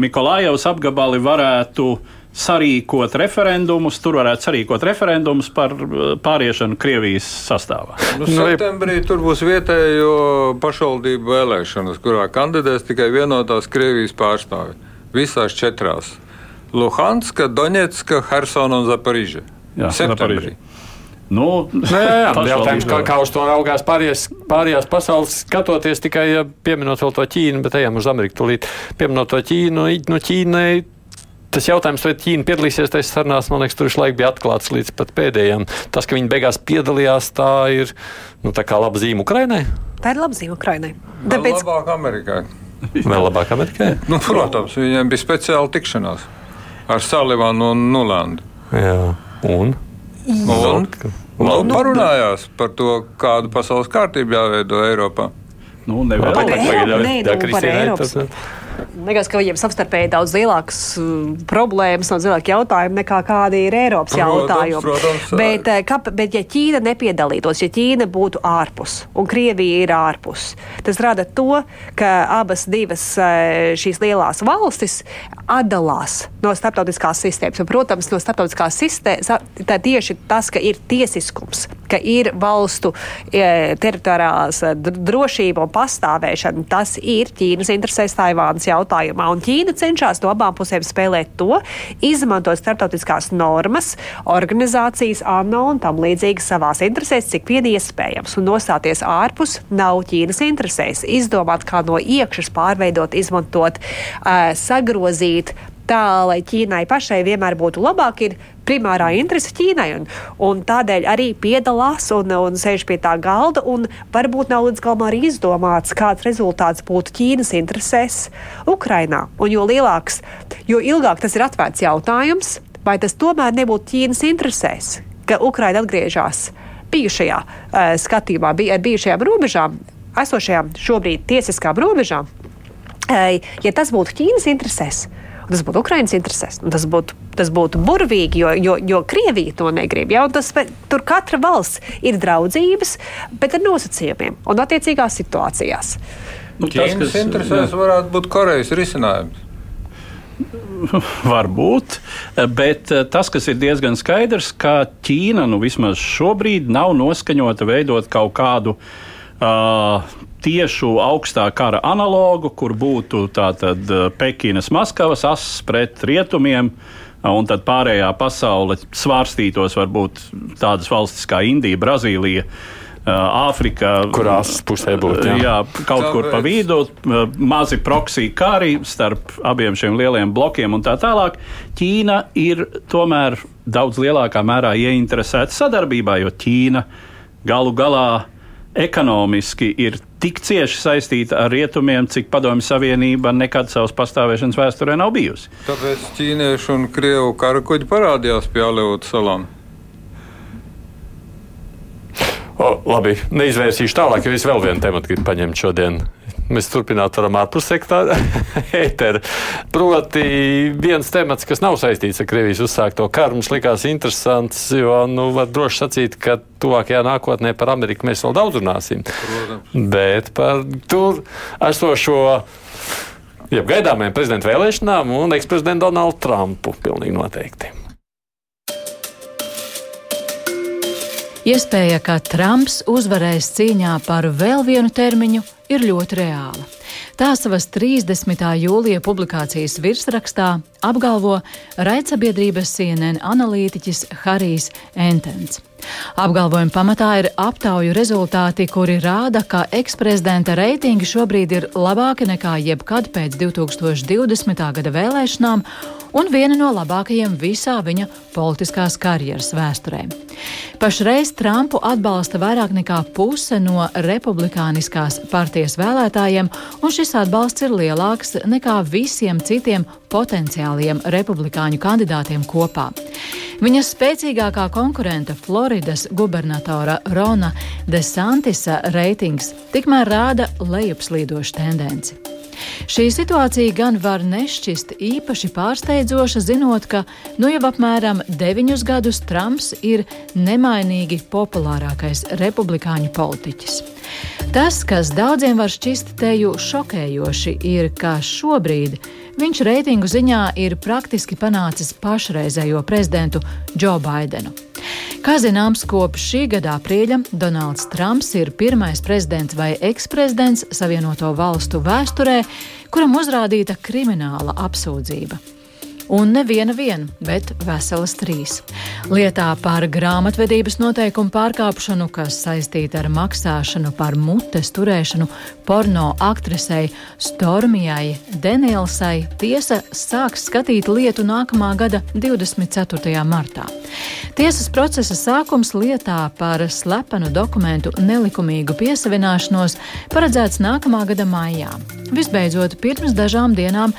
Mikolājevas apgabali varētu sarīkot referendumus, tur varētu sarīkot referendumus par pāriešanu Krievijas sastāvā. Nu, septembrī tur būs vietējo pašvaldību vēlēšanas, kurā kandidēs tikai vienotās Krievijas pārstāvi. Visās četrās - Luhanska, Doņetska, Hersona un Zaporiža. Jā, septembrī. Zaparīža. Nu, nu, jā, jā. Jautājums, kā, kā uz to raugās pārējās, pārējās pasaules, skatoties tikai ja pieminot vēl to Ķīnu, bet ejam uz Ameriku tūlīt. Pieminot to Ķīnu, no Ķīnai. Tas jautājums, vai Ķīna piedalīsies tajā sarunās, man liekas, tur šlaik bija atklāts līdz pat pēdējiem. Tas, ka viņi beigās piedalījās, tā ir nu, tā kā laba zīme Ukrainai. Tā ir laba zīme Ukrainai. Tāpēc... Labāk Amerikai. Vēl labāk Amerikai? nu, protams, viņiem bija speciāla tikšanās ar Salivanu un Nulandu. Jā, un? Un, nu, parunājās par to, kādu pasaules kārtību jāveido Eiropā. Nu, nevar teikt, ka tas ir Eiropas. Liekas, ka viņiem savstarpēji daudz lielākas uh, problēmas un lielāki jautājumi nekā kādi ir Eiropas jautājumi. Protams, protams, bet, uh, ka, bet, ja Ķīna nepiedalītos, ja Ķīna būtu ārpus un Krievija ir ārpus, tas rada to, ka abas divas uh, šīs lielās valstis atdalās no starptautiskās sistēmas. Un, protams, no starptautiskās sistēmas tā tieši tas, ka ir tiesiskums, ka ir valstu e, teritoriālās drošība un pastāvēšana, tas ir Ķīnas interesēs Taivānas jautājumā. Un Ķīna cenšas no abām pusēm spēlēt to, izmantot starptautiskās normas, organizācijas, ANO un tam līdzīgi savās interesēs, cik vien iespējams. Un nostāties ārpus nav Ķīnas interesēs. Izdomāt, kā no iekšas pārveidot, izmantot, uh, sagrozīt tā, lai Ķīnai pašai vienmēr būtu labāk, ir primārā interese Ķīnai. Un, un tādēļ arī piedalās un, un sēž pie tā galda. Varbūt nav līdz galam arī izdomāts, kāds rezultāts būtu Ķīnas interesēs Ukrainā. Un jo lielāks, jo ilgāk tas ir atvērts jautājums, vai tas tomēr nebūtu Ķīnas interesēs, ka Ukraina atgriežas bijušajā uh, skatījumā, bija ar bijušajām robežām, esošajām šobrīd tiesiskām robežām. Uh, ja tas būtu Ķīnas interesēs, Tas būtu Ukraiņas interesēs. Tas būtu, tas būtu burvīgi, jo, jo, jo Krievija to negrib. Ja? Tas, tur katra valsts ir draudzības, bet ar nosacījumiem un attiecīgās situācijās. Nu, tas, kas interesēs, varētu būt Korejas risinājums. Varbūt, bet eh, tas, kas ir diezgan skaidrs, ka Ķīna nu, vismaz šobrīd nav noskaņota veidot kaut kādu uh, tiešu augstā kara analogu, kur būtu tātad eh, Pekinas, Maskavas ass pret rietumiem. Un tad pārējā pasaule svārstītos varbūt tādas valstis kā Indija, Brazīlija, eh, Āfrika. Kurās pusē būtu? Jā, jā kaut Tāpēc. kur pa vidu, eh, mazi proksija kari starp abiem šiem lieliem blokiem un tā tālāk. Ķīna ir tomēr daudz lielākā mērā ieinteresēta sadarbībā, jo Ķīna galu galā ekonomiski ir tik cieši saistīta ar rietumiem, cik Padomju Savienība nekad savas pastāvēšanas vēsturē nav bijusi. Tāpēc ķīniešu un krievu karakuģi parādījās pie Aleuta salām. O, labi, neizvērsīšu tālāk, jo es vēl vienu tematu gribu paņemt šodien. Mēs turpināt varam ārpus sektora ētera. Proti, viens temats, kas nav saistīts ar Krievijas uzsākto karu, mums likās interesants, jo, nu, var droši sacīt, ka tuvākajā nākotnē par Ameriku mēs vēl daudz runāsim. Protams. Bet par tur esošo. Jeb gaidāmajām prezidenta vēlēšanām un eksprezidentu Donaldu Trumpu pilnīgi noteikti. Iespēja, ka Trumps uzvarēs cīņā par vēl vienu termiņu, ir ļoti reāla. Tā savas 30. jūlija publikācijas virsrakstā apgalvo raidsabiedrības CNN analītiķis Harijs Entens. Apgalvojuma pamatā ir aptauju rezultāti, kuri rāda, ka eksprezidenta reitingi šobrīd ir labāki nekā jebkad pēc 2020. gada vēlēšanām, un viena no labākajiem visā viņa politiskās karjeras vēsturē. Pašreiz Trumpu atbalsta vairāk nekā puse no republikāniskās partijas vēlētājiem, un šis atbalsts ir lielāks nekā visiem citiem potenciāliem republikāņu kandidātiem kopā. Viņa spēcīgākā konkurenta Floridas gubernatora Rona DeSantisa reitings tikmēr rāda lejupslīdošu tendenci. Šī situācija gan var nešķist īpaši pārsteidzoša, zinot, ka nu jau apmēram deviņus gadus Trumps ir nemainīgi populārākais republikāņu politiķis. Tas, kas daudziem var šķist teju šokējoši, ir, ka šobrīd viņš reitingu ziņā ir praktiski panācis pašreizējo prezidentu Džo Baidenu. Kā zināms, kopš šī gada aprīļa Donalds Trumps ir pirmais prezidents vai eksprezidents Savienoto valstu vēsturē, kuram uzrādīta krimināla apsūdzība. Un neviena viena, bet veselas trīs. Lietā par grāmatvedības noteikumu pārkāpšanu, kas saistīta ar maksāšanu par mutes turēšanu porno aktrisei Stormijai Danielsai, tiesa sāks skatīt lietu nākamā gada 24. martā. Tiesas procesa sākums lietā par slepenu dokumentu nelikumīgu piesavināšanos paredzēts nākamā gada maijā. Visbeidzot, pirms dažām dienām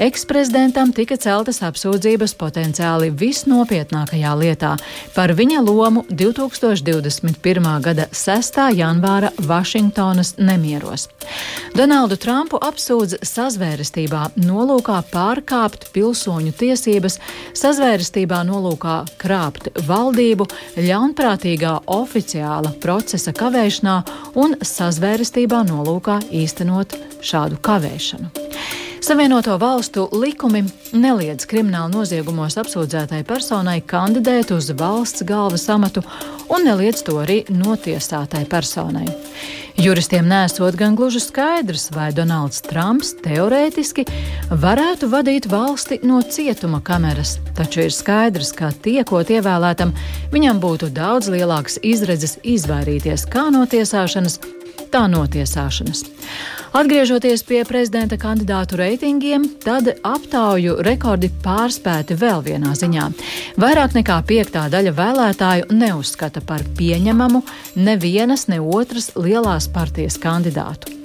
Eksprezidentam tika celtas apsūdzības potenciāli visnopietnākajā lietā par viņa lomu 2021. gada 6. janvāra Vašingtonas nemieros. Donaldu Trumpu apsūdz sazvērestībā nolūkā pārkāpt pilsoņu tiesības, sazvērestībā nolūkā krāpt valdību, ļaunprātīgā oficiāla procesa kavēšanā un sazvērestībā nolūkā īstenot šādu kavēšanu. Savienoto valstu likumi neliedz krimināla noziegumos apsūdzētai personai kandidēt uz valsts galvas amatu un neliedz to arī notiesātai personai. Juristiem nesot gan gluži skaidrs, vai Donalds Trumps teorētiski varētu vadīt valsti no cietuma kameras, taču ir skaidrs, ka tiekot ievēlētam, viņam būtu daudz lielāks izredzes izvairīties kā no tiesāšanas, tā notiesāšanas. Atgriežoties pie prezidenta kandidātu reitingiem, tad aptauju rekordi pārspēti vēl vienā ziņā. Vairāk nekā piektā daļa vēlētāju neuzskata par pieņemamu nevienas ne otras lielās partijas kandidātu.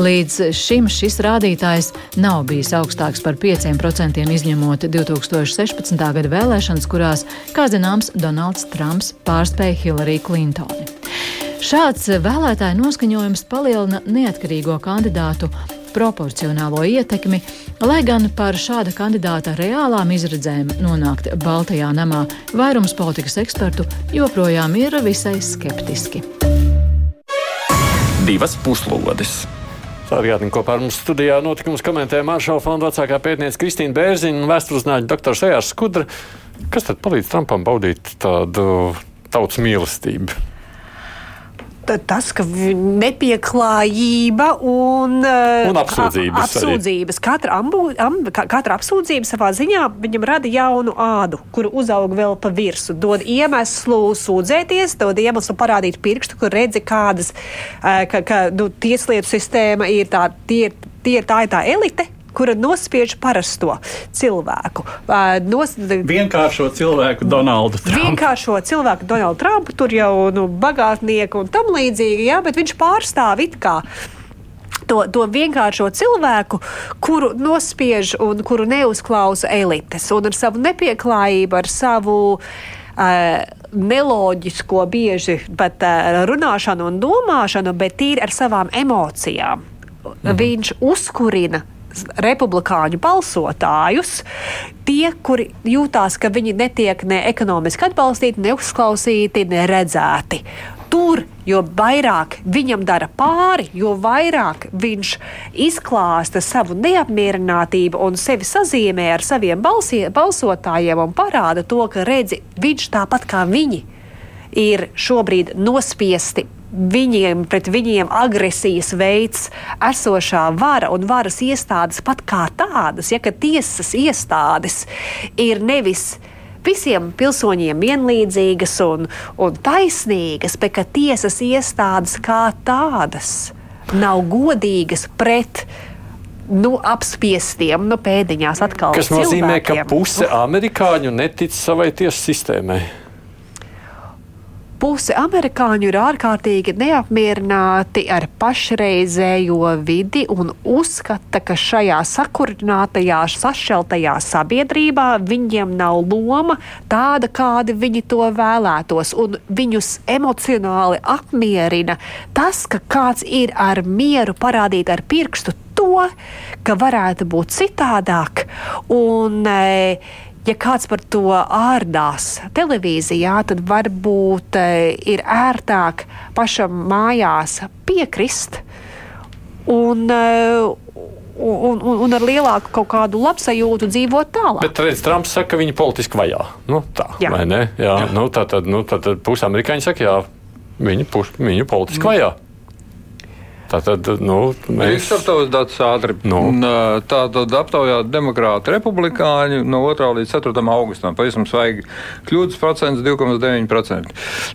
Līdz šim šis rādītājs nav bijis augstāks par 5%, izņemot 2016. gada vēlēšanas, kurās, kā zināms, Donalds Trumps pārspēja Hillary Clintoni. Šāds vēlētāju noskaņojums palielina neatkarīgo kandidātu proporcionālo ietekmi, lai gan par šāda kandidāta reālām izredzēm nonākt Baltajā namā vairums politikas ekspertu joprojām ir visai skeptiski. Divas puslodes! Atgādini, kopā ar mums studijā notikumus komentēja Maršala fonda vecākā pētniece Kristīna Bērziņa un vēsturzinātņa doktors Ejārs Skudra. Kas tad palīdz Trumpam baudīt tādu tautas mīlestību? Tas, ka nepieklājība un, eh, un apsūdzības. apsūdzības. Katra, ambu, amb, katra apsūdzība savā ziņā viņam rada jaunu ādu, kuru uzaug vēl pa virsmu. Dod iemeslu sūdzēties, dod iemeslu parādīt pirkstu, kur redzi, kādas eh, ka, ka, nu, tieslietu sistēma ir tā, tie, tie, tā ir tā elite kura nospiež parasto cilvēku. Nos... Vienkāršo cilvēku Donaldu Trumpu. Vienkāršo cilvēku Donaldu Trumpu, tur jau nu, bagātnieku un tam līdzīgi, jā, bet viņš pārstāv it kā. To, to vienkāršo cilvēku, kuru nospiež un kuru neuzklausa elites, un ar savu nepieklājību, ar savu uh, neloģisko, bieži pat uh, runāšanu un domāšanu, bet tīri ar savām emocijām. Mhm. Viņš uzkurina republikāņu balsotājus, tie, kuri jūtās, ka viņi netiek ne ekonomiski atbalstīti, ne uzklausīti, ne redzēti. Tur, jo vairāk viņam dara pāri, jo vairāk viņš izklāsta savu neapmierinātību un sevi sazīmē ar saviem balsie, balsotājiem un parāda to, ka redzi, viņš tāpat kā viņi ir šobrīd nospiesti viņiem, pret viņiem agresijas veids esošā vara un varas iestādes pat kā tādas, ja tiesas iestādes ir nevis visiem pilsoņiem vienlīdzīgas un, un taisnīgas, bet ka tiesas iestādes kā tādas nav godīgas pret nu, apspiestiem, nu, pēdiņās atkal. Kas nozīmē, cilvēkiem. ka puse amerikāņu netic savai tiesu sistēmai. Puse amerikāņu ir ārkārtīgi neapmierināti ar pašreizējo vidi un uzskata, ka šajā sakurinātajā, sašķeltajā sabiedrībā viņiem nav loma tāda, kāda viņi to vēlētos. Un viņus emocionāli apmierina tas, ka kāds ir ar mieru parādīt ar pirkstu to, ka varētu būt citādāk. Un, e, ja kāds par to ārdās televīzijā, tad varbūt e, ir ērtāk pašam mājās piekrist. Un, e, un, un, un ar lielāku kaut kādu labsajūtu dzīvot tālāk. Bet redz, Trumps saka, ka viņi politiski vajā. Nu, tā, Jā. vai ne? Jā, jā. Nu, tā tad, nu, tā tad puse amerikāņi saka, jā, viņi puš, viņu politiski vajā. Tā tad, nu, mēs... Izsaptaus datus ātri. Nu. Un, ā, Tā tad aptaujā demokrāti republikāņi no 2. līdz 4. augustam. Pavisam svaigi kļūdas procents 2,9%.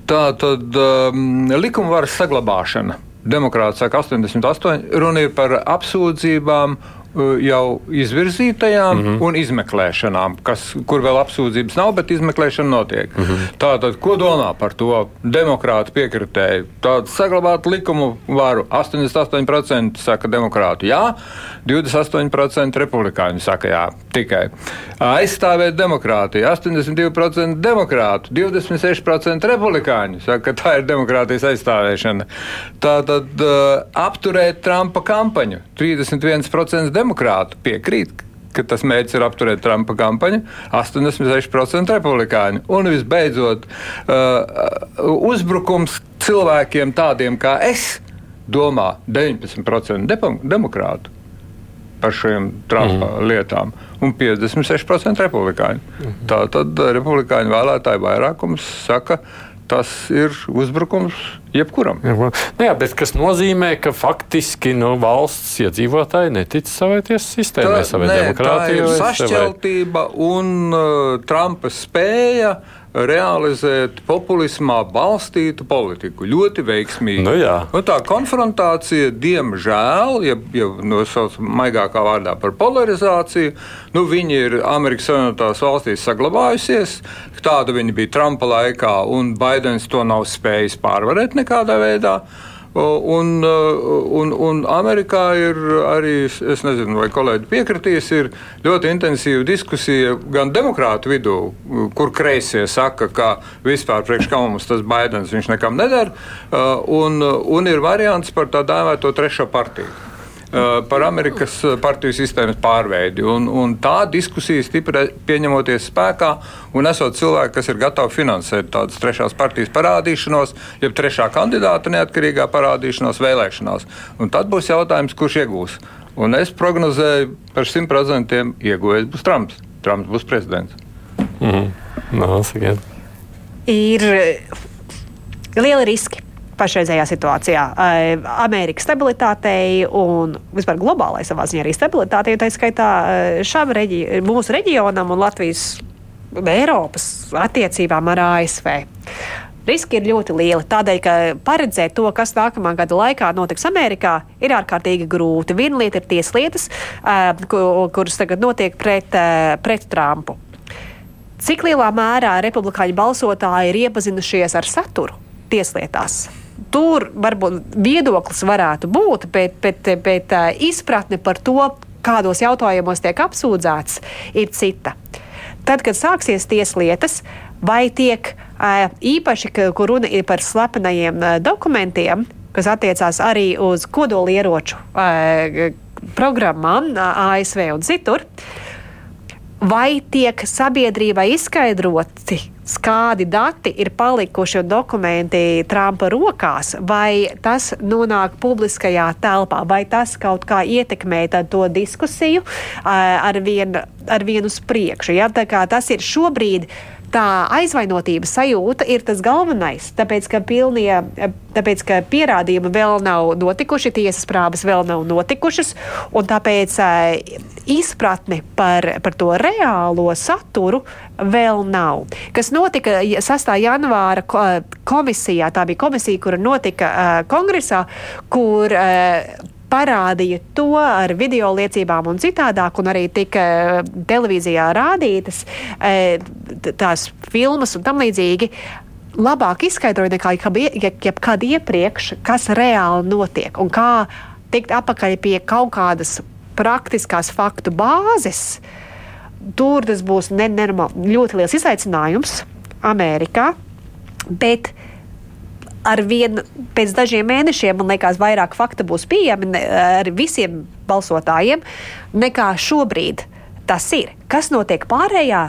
Tā tad um, likuma varas saglabāšana. Demokrāti saka 88, runa ir par apsūdzībām jau izvirzītajām mm -hmm. un izmeklēšanām, kas, kur vēl apsūdzības nav, bet izmeklēšana notiek. Mm -hmm. Tātad, ko domā par to demokrāti piekritēji? Tātad saglabāt likumu varu 88% saka demokrātu jā, 28% republikāņu saka jā, tikai. Aizstāvēt demokrātiju 82% demokrātu, 26% republikāņu saka, ka tā ir demokrātijas aizstāvēšana. Tātad uh, apturēt Trumpa kampaņu 31% demokrātu piekrīt ka tas mērķis ir apturēt Trumpa kampaņu, 86% republikāņu. Un visbeidzot, uh, uzbrukums cilvēkiem tādiem kā es, domā 19% depo- demokrātu par šīm Trumpa mm. lietām, un 56% republikāņu. Mm. Tā tad uh, republikāņu vēlētāju vairākums saka, tas ir uzbrukums jebkuram. Nu, jā, bet kas nozīmē, ka faktiski nu, valsts iedzīvotāji netic savai tiesu sistēmai, savai nē, tā ir demokrātijai. sašķeltība un uh, Trumpa spēja realizēt populismā balstītu politiku. Ļoti veiksmīgi. Nu. Un tā konfrontācija, diemžēl, ja, ja nosauc maigākā vārdā par polarizāciju, nu, viņi ir Amerikas Savienotās valstīs saglabājusies. Tāda viņa bija Trumpa laikā, un Baidens to nav spējis pārvarēt nekādā veidā. Un, un, un Amerikā ir arī, es nezinu, vai kolēģi piekritīs, ir ļoti intensīva diskusija gan demokrātu vidū, kur kreisie saka, ka vispār priekš kā mums tas Baidens viņš nekam nedara, un, un ir variants par tā dēvēto trešo partiju. Uh, par Amerikas partiju sistēmas pārveidi. Un, un tā diskusija stipri pieņemoties spēkā, un esot cilvēki, kas ir gatavi finansēt tādas trešās partijas parādīšanos, jeb trešā kandidāta neatkarīgā parādīšanos vēlēšanās. Un tad būs jautājums, kurš iegūs. Un es prognozēju, par 100% ieguvējs būs Trumps. Trumps būs prezidents. Mhm. Nā, sakiet. ir lieli riski. Pašreizējā situācijā eh, Amerikas stabilitātei un vispār globālai savā ziņā arī stabilitātei, tā skaitā eh, šām reģi mūsu reģionam un Latvijas un Eiropas attiecībām ar ASV. Riski ir ļoti lieli. Tādēļ, ka paredzēt to, kas nākamā gada laikā notiks Amerikā, ir ārkārtīgi grūti. Viena lieta ir tieslietas, eh, ku- kuras tagad notiek pret, pret Trumpu. Cik lielā mērā republikāņu balsotāji ir iepazinušies ar saturu tieslietās? Tur varbūt viedoklis varētu būt, bet, bet, bet uh, izpratne par to, kādos jautājumos tiek apsūdzēts, ir cita. Tad, kad sāksies tieslietas, vai tiek uh, īpaši, kur runa ir par slepenajiem uh, dokumentiem, kas attiecās arī uz kodolieroču programmām ASV un citur, vai tiek sabiedrībai izskaidroti, kādi dati ir palikuši un dokumenti Trumpa rokās, vai tas nonāk publiskajā telpā, vai tas kaut kā ietekmē to diskusiju ā, ar vienu ar vien uz priekšu. Ja? Tas ir šobrīd. Tā aizvainotības sajūta ir tas galvenais, tāpēc ka, pilnie, tāpēc, ka pierādījumi vēl nav notikuši, tiesas prāvas vēl nav notikušas, un tāpēc uh, izpratne par, par to reālo saturu vēl nav. Kas notika ja- 6. janvāra ko- komisijā, tā bija komisija, kura notika uh, kongresā, kur parādīja to ar video liecībām un citādāk, un arī tika televīzijā rādītas tās filmas un tam līdzīgi labāk izskaidroja nekā jebkad iepriekš, kas reāli notiek un kā tikt apakaļ pie kaut kādas praktiskās faktu bāzes. Tur tas būs ne, nenormāli, ļoti liels izaicinājums Amerikā, bet ar vienu pēc dažiem mēnešiem, man liekas, vairāk faktu būs pieejami ar visiem balsotājiem nekā šobrīd tas ir. Kas notiek pārējā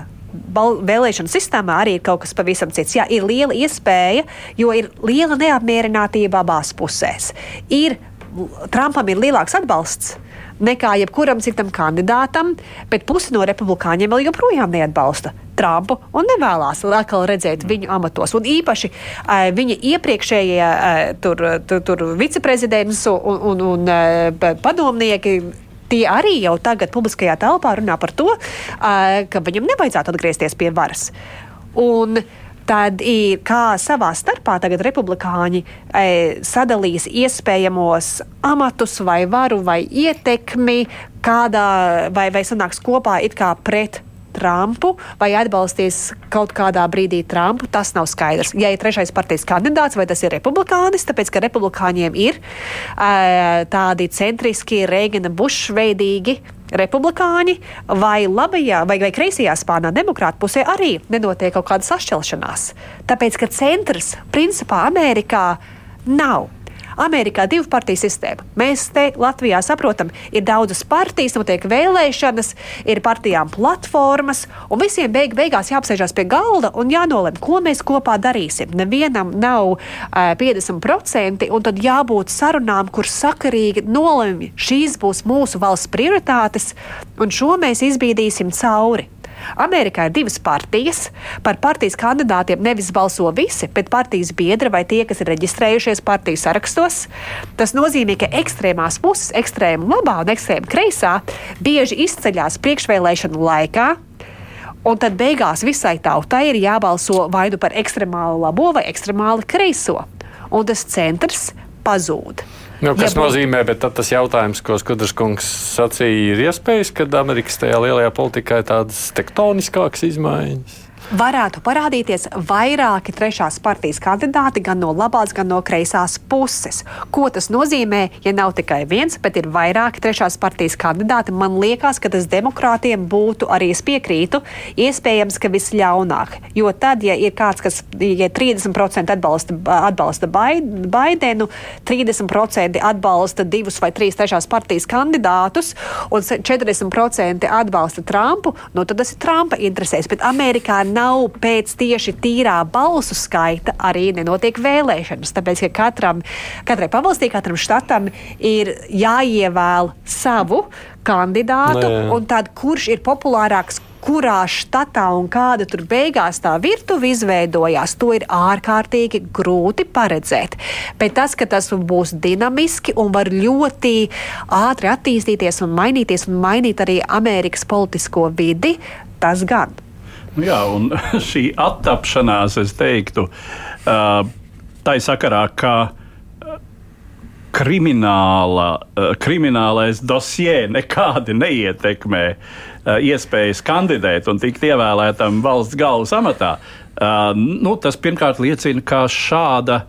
vēlēšanu sistēmā arī ir kaut kas pavisam cits. Jā, ir liela iespēja, jo ir liela neapmierinātība abās pusēs. Ir, Trumpam ir lielāks atbalsts nekā jebkuram citam kandidātam, bet pusi no republikāņiem vēl joprojām neatbalsta Trumpu un nevēlas atkal redzēt viņu amatos. Un īpaši uh, viņa iepriekšējie uh, tur, tur, tur viceprezidents un, un, un uh, padomnieki tie arī jau tagad publiskajā telpā runā par to, ka viņam nevajadzētu atgriezties pie varas. Un, Tad ir kā savā starpā tagad republikāņi e, sadalīs iespējamos amatus, vai varu, vai ietekmi, kādā, vai, vai sanāks kopā it kā pret Trumpu vai atbalstīs kaut kādā brīdī Trumpu, tas nav skaidrs. Ja ir trešais partijas kandidāts, vai tas ir republikānis, tāpēc ka republikāņiem ir uh, tādi centriski, Reigana Buša veidīgi republikāņi, vai labajā vai, vai kreisajā spārnā, demokrāta pusē arī nenotiek kaut kāda sašķelšanās. Tāpēc, ka centrs principā Amerikā nav. Amerikā ir divu partiju sistēma. Mēs te Latvijā saprotam, ir daudzas partijas, notiek vēlēšanas, ir partijām platformas, un visiem beig beigās jāapsēžās pie galda un jānolem, ko mēs kopā darīsim. Nevienam nav uh, 50%, un tad jābūt sarunām, kur sakarīgi nolemj, šīs būs mūsu valsts prioritātes, un šo mēs izbīdīsim cauri. Amerikā ir divas partijas. Par partijas kandidātiem nevis balso visi, bet partijas biedri vai tie, kas ir reģistrējušies partiju sarakstos. Tas nozīmē, ka ekstrēmās puses, ekstrēma labā un ekstrēma kreisā, bieži izceļas priekšvēlēšanu laikā. Un tad beigās visai tautai ir jābalso vai nu par ekstremāli labo vai ekstremāli kreiso. Un tas centrs pazūd. Nu, kas ja nozīmē, bet tas jautājums, ko Skudras kungs sacīja, ir iespējas, ka Amerikas tajā lielajā politikā ir tādas tektoniskākas izmaiņas? Varētu parādīties vairāki trešās partijas kandidāti gan no labās, gan no kreisās puses. Ko tas nozīmē, ja nav tikai viens, bet ir vairāki trešās partijas kandidāti? Man liekas, ka tas demokrātiem būtu arī es piekrītu, iespējams, ka visļaunāk. Jo tad, ja ir kāds, kas ja 30% atbalsta, atbalsta Baidenu, 30% atbalsta divus vai trīs trešās partijas kandidātus un 40% atbalsta Trumpu, nu tad tas ir Trumpa interesēs. Bet Amerikā nav pēc tieši tīrā balsu skaita arī nenotiek vēlēšanas. Tāpēc, ka katram, katrai pavalstī, katram štatam ir jāievēl savu kandidātu, Nē. un tad kurš ir populārāks, kurā štatā un kāda tur beigās tā virtuve izveidojās, to ir ārkārtīgi grūti paredzēt. Bet tas, ka tas būs dinamiski un var ļoti ātri attīstīties un mainīties un mainīt arī Amerikas politisko vidi, tas gan. Nu jā, un šī attapšanās, es teiktu, tā ir sakarā, ka krimināla, kriminālais dosie nekādi neietekmē iespējas kandidēt un tikt ievēlētam valsts galvas amatā. Nu, tas pirmkārt liecina, ka šāda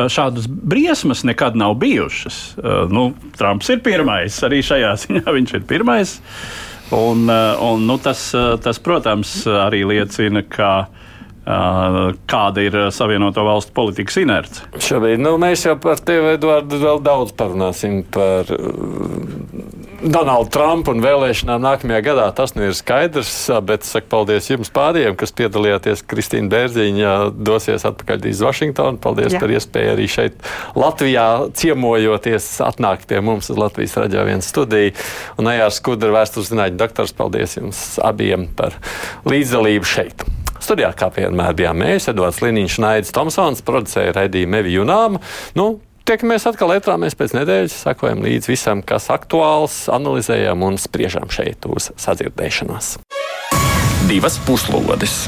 šādas briesmas nekad nav bijušas. Nu, Trumps ir pirmais, arī šajā ziņā viņš ir pirmais. Un, eh, un, nu, tas, eh, tas, protams, arī liecina, ka kāda ir Savienoto Valstu politikas inerce. Šobrīd nu, mēs jau par tevi, Edvards, vēl daudz parunāsim par Donaldu Trumpu un vēlēšanām nākamajā gadā. Tas nu ir skaidrs, bet saku paldies jums pārējiem, kas piedalījāties. Kristīna Bērziņa dosies atpakaļ uz Vašingtonu. Paldies Jā. par iespēju arī šeit Latvijā ciemojoties, atnākt pie mums uz Latvijas raidījā viens studiju. Un Ejārs Skudra, vēstures zinātņu doktors, paldies jums abiem par līdzdalību šeit. Studijā kā vienmēr bijām mēs, Edvards Liniņš, Naidis Tomsons, producēja raidījumu Evi Junām. Nu, Tiekamies atkal ētrā, mēs pēc nedēļas sekojam līdz visam, kas aktuāls, analizējam un spriežam šeit uz sadzirdēšanos. Divas puslodes!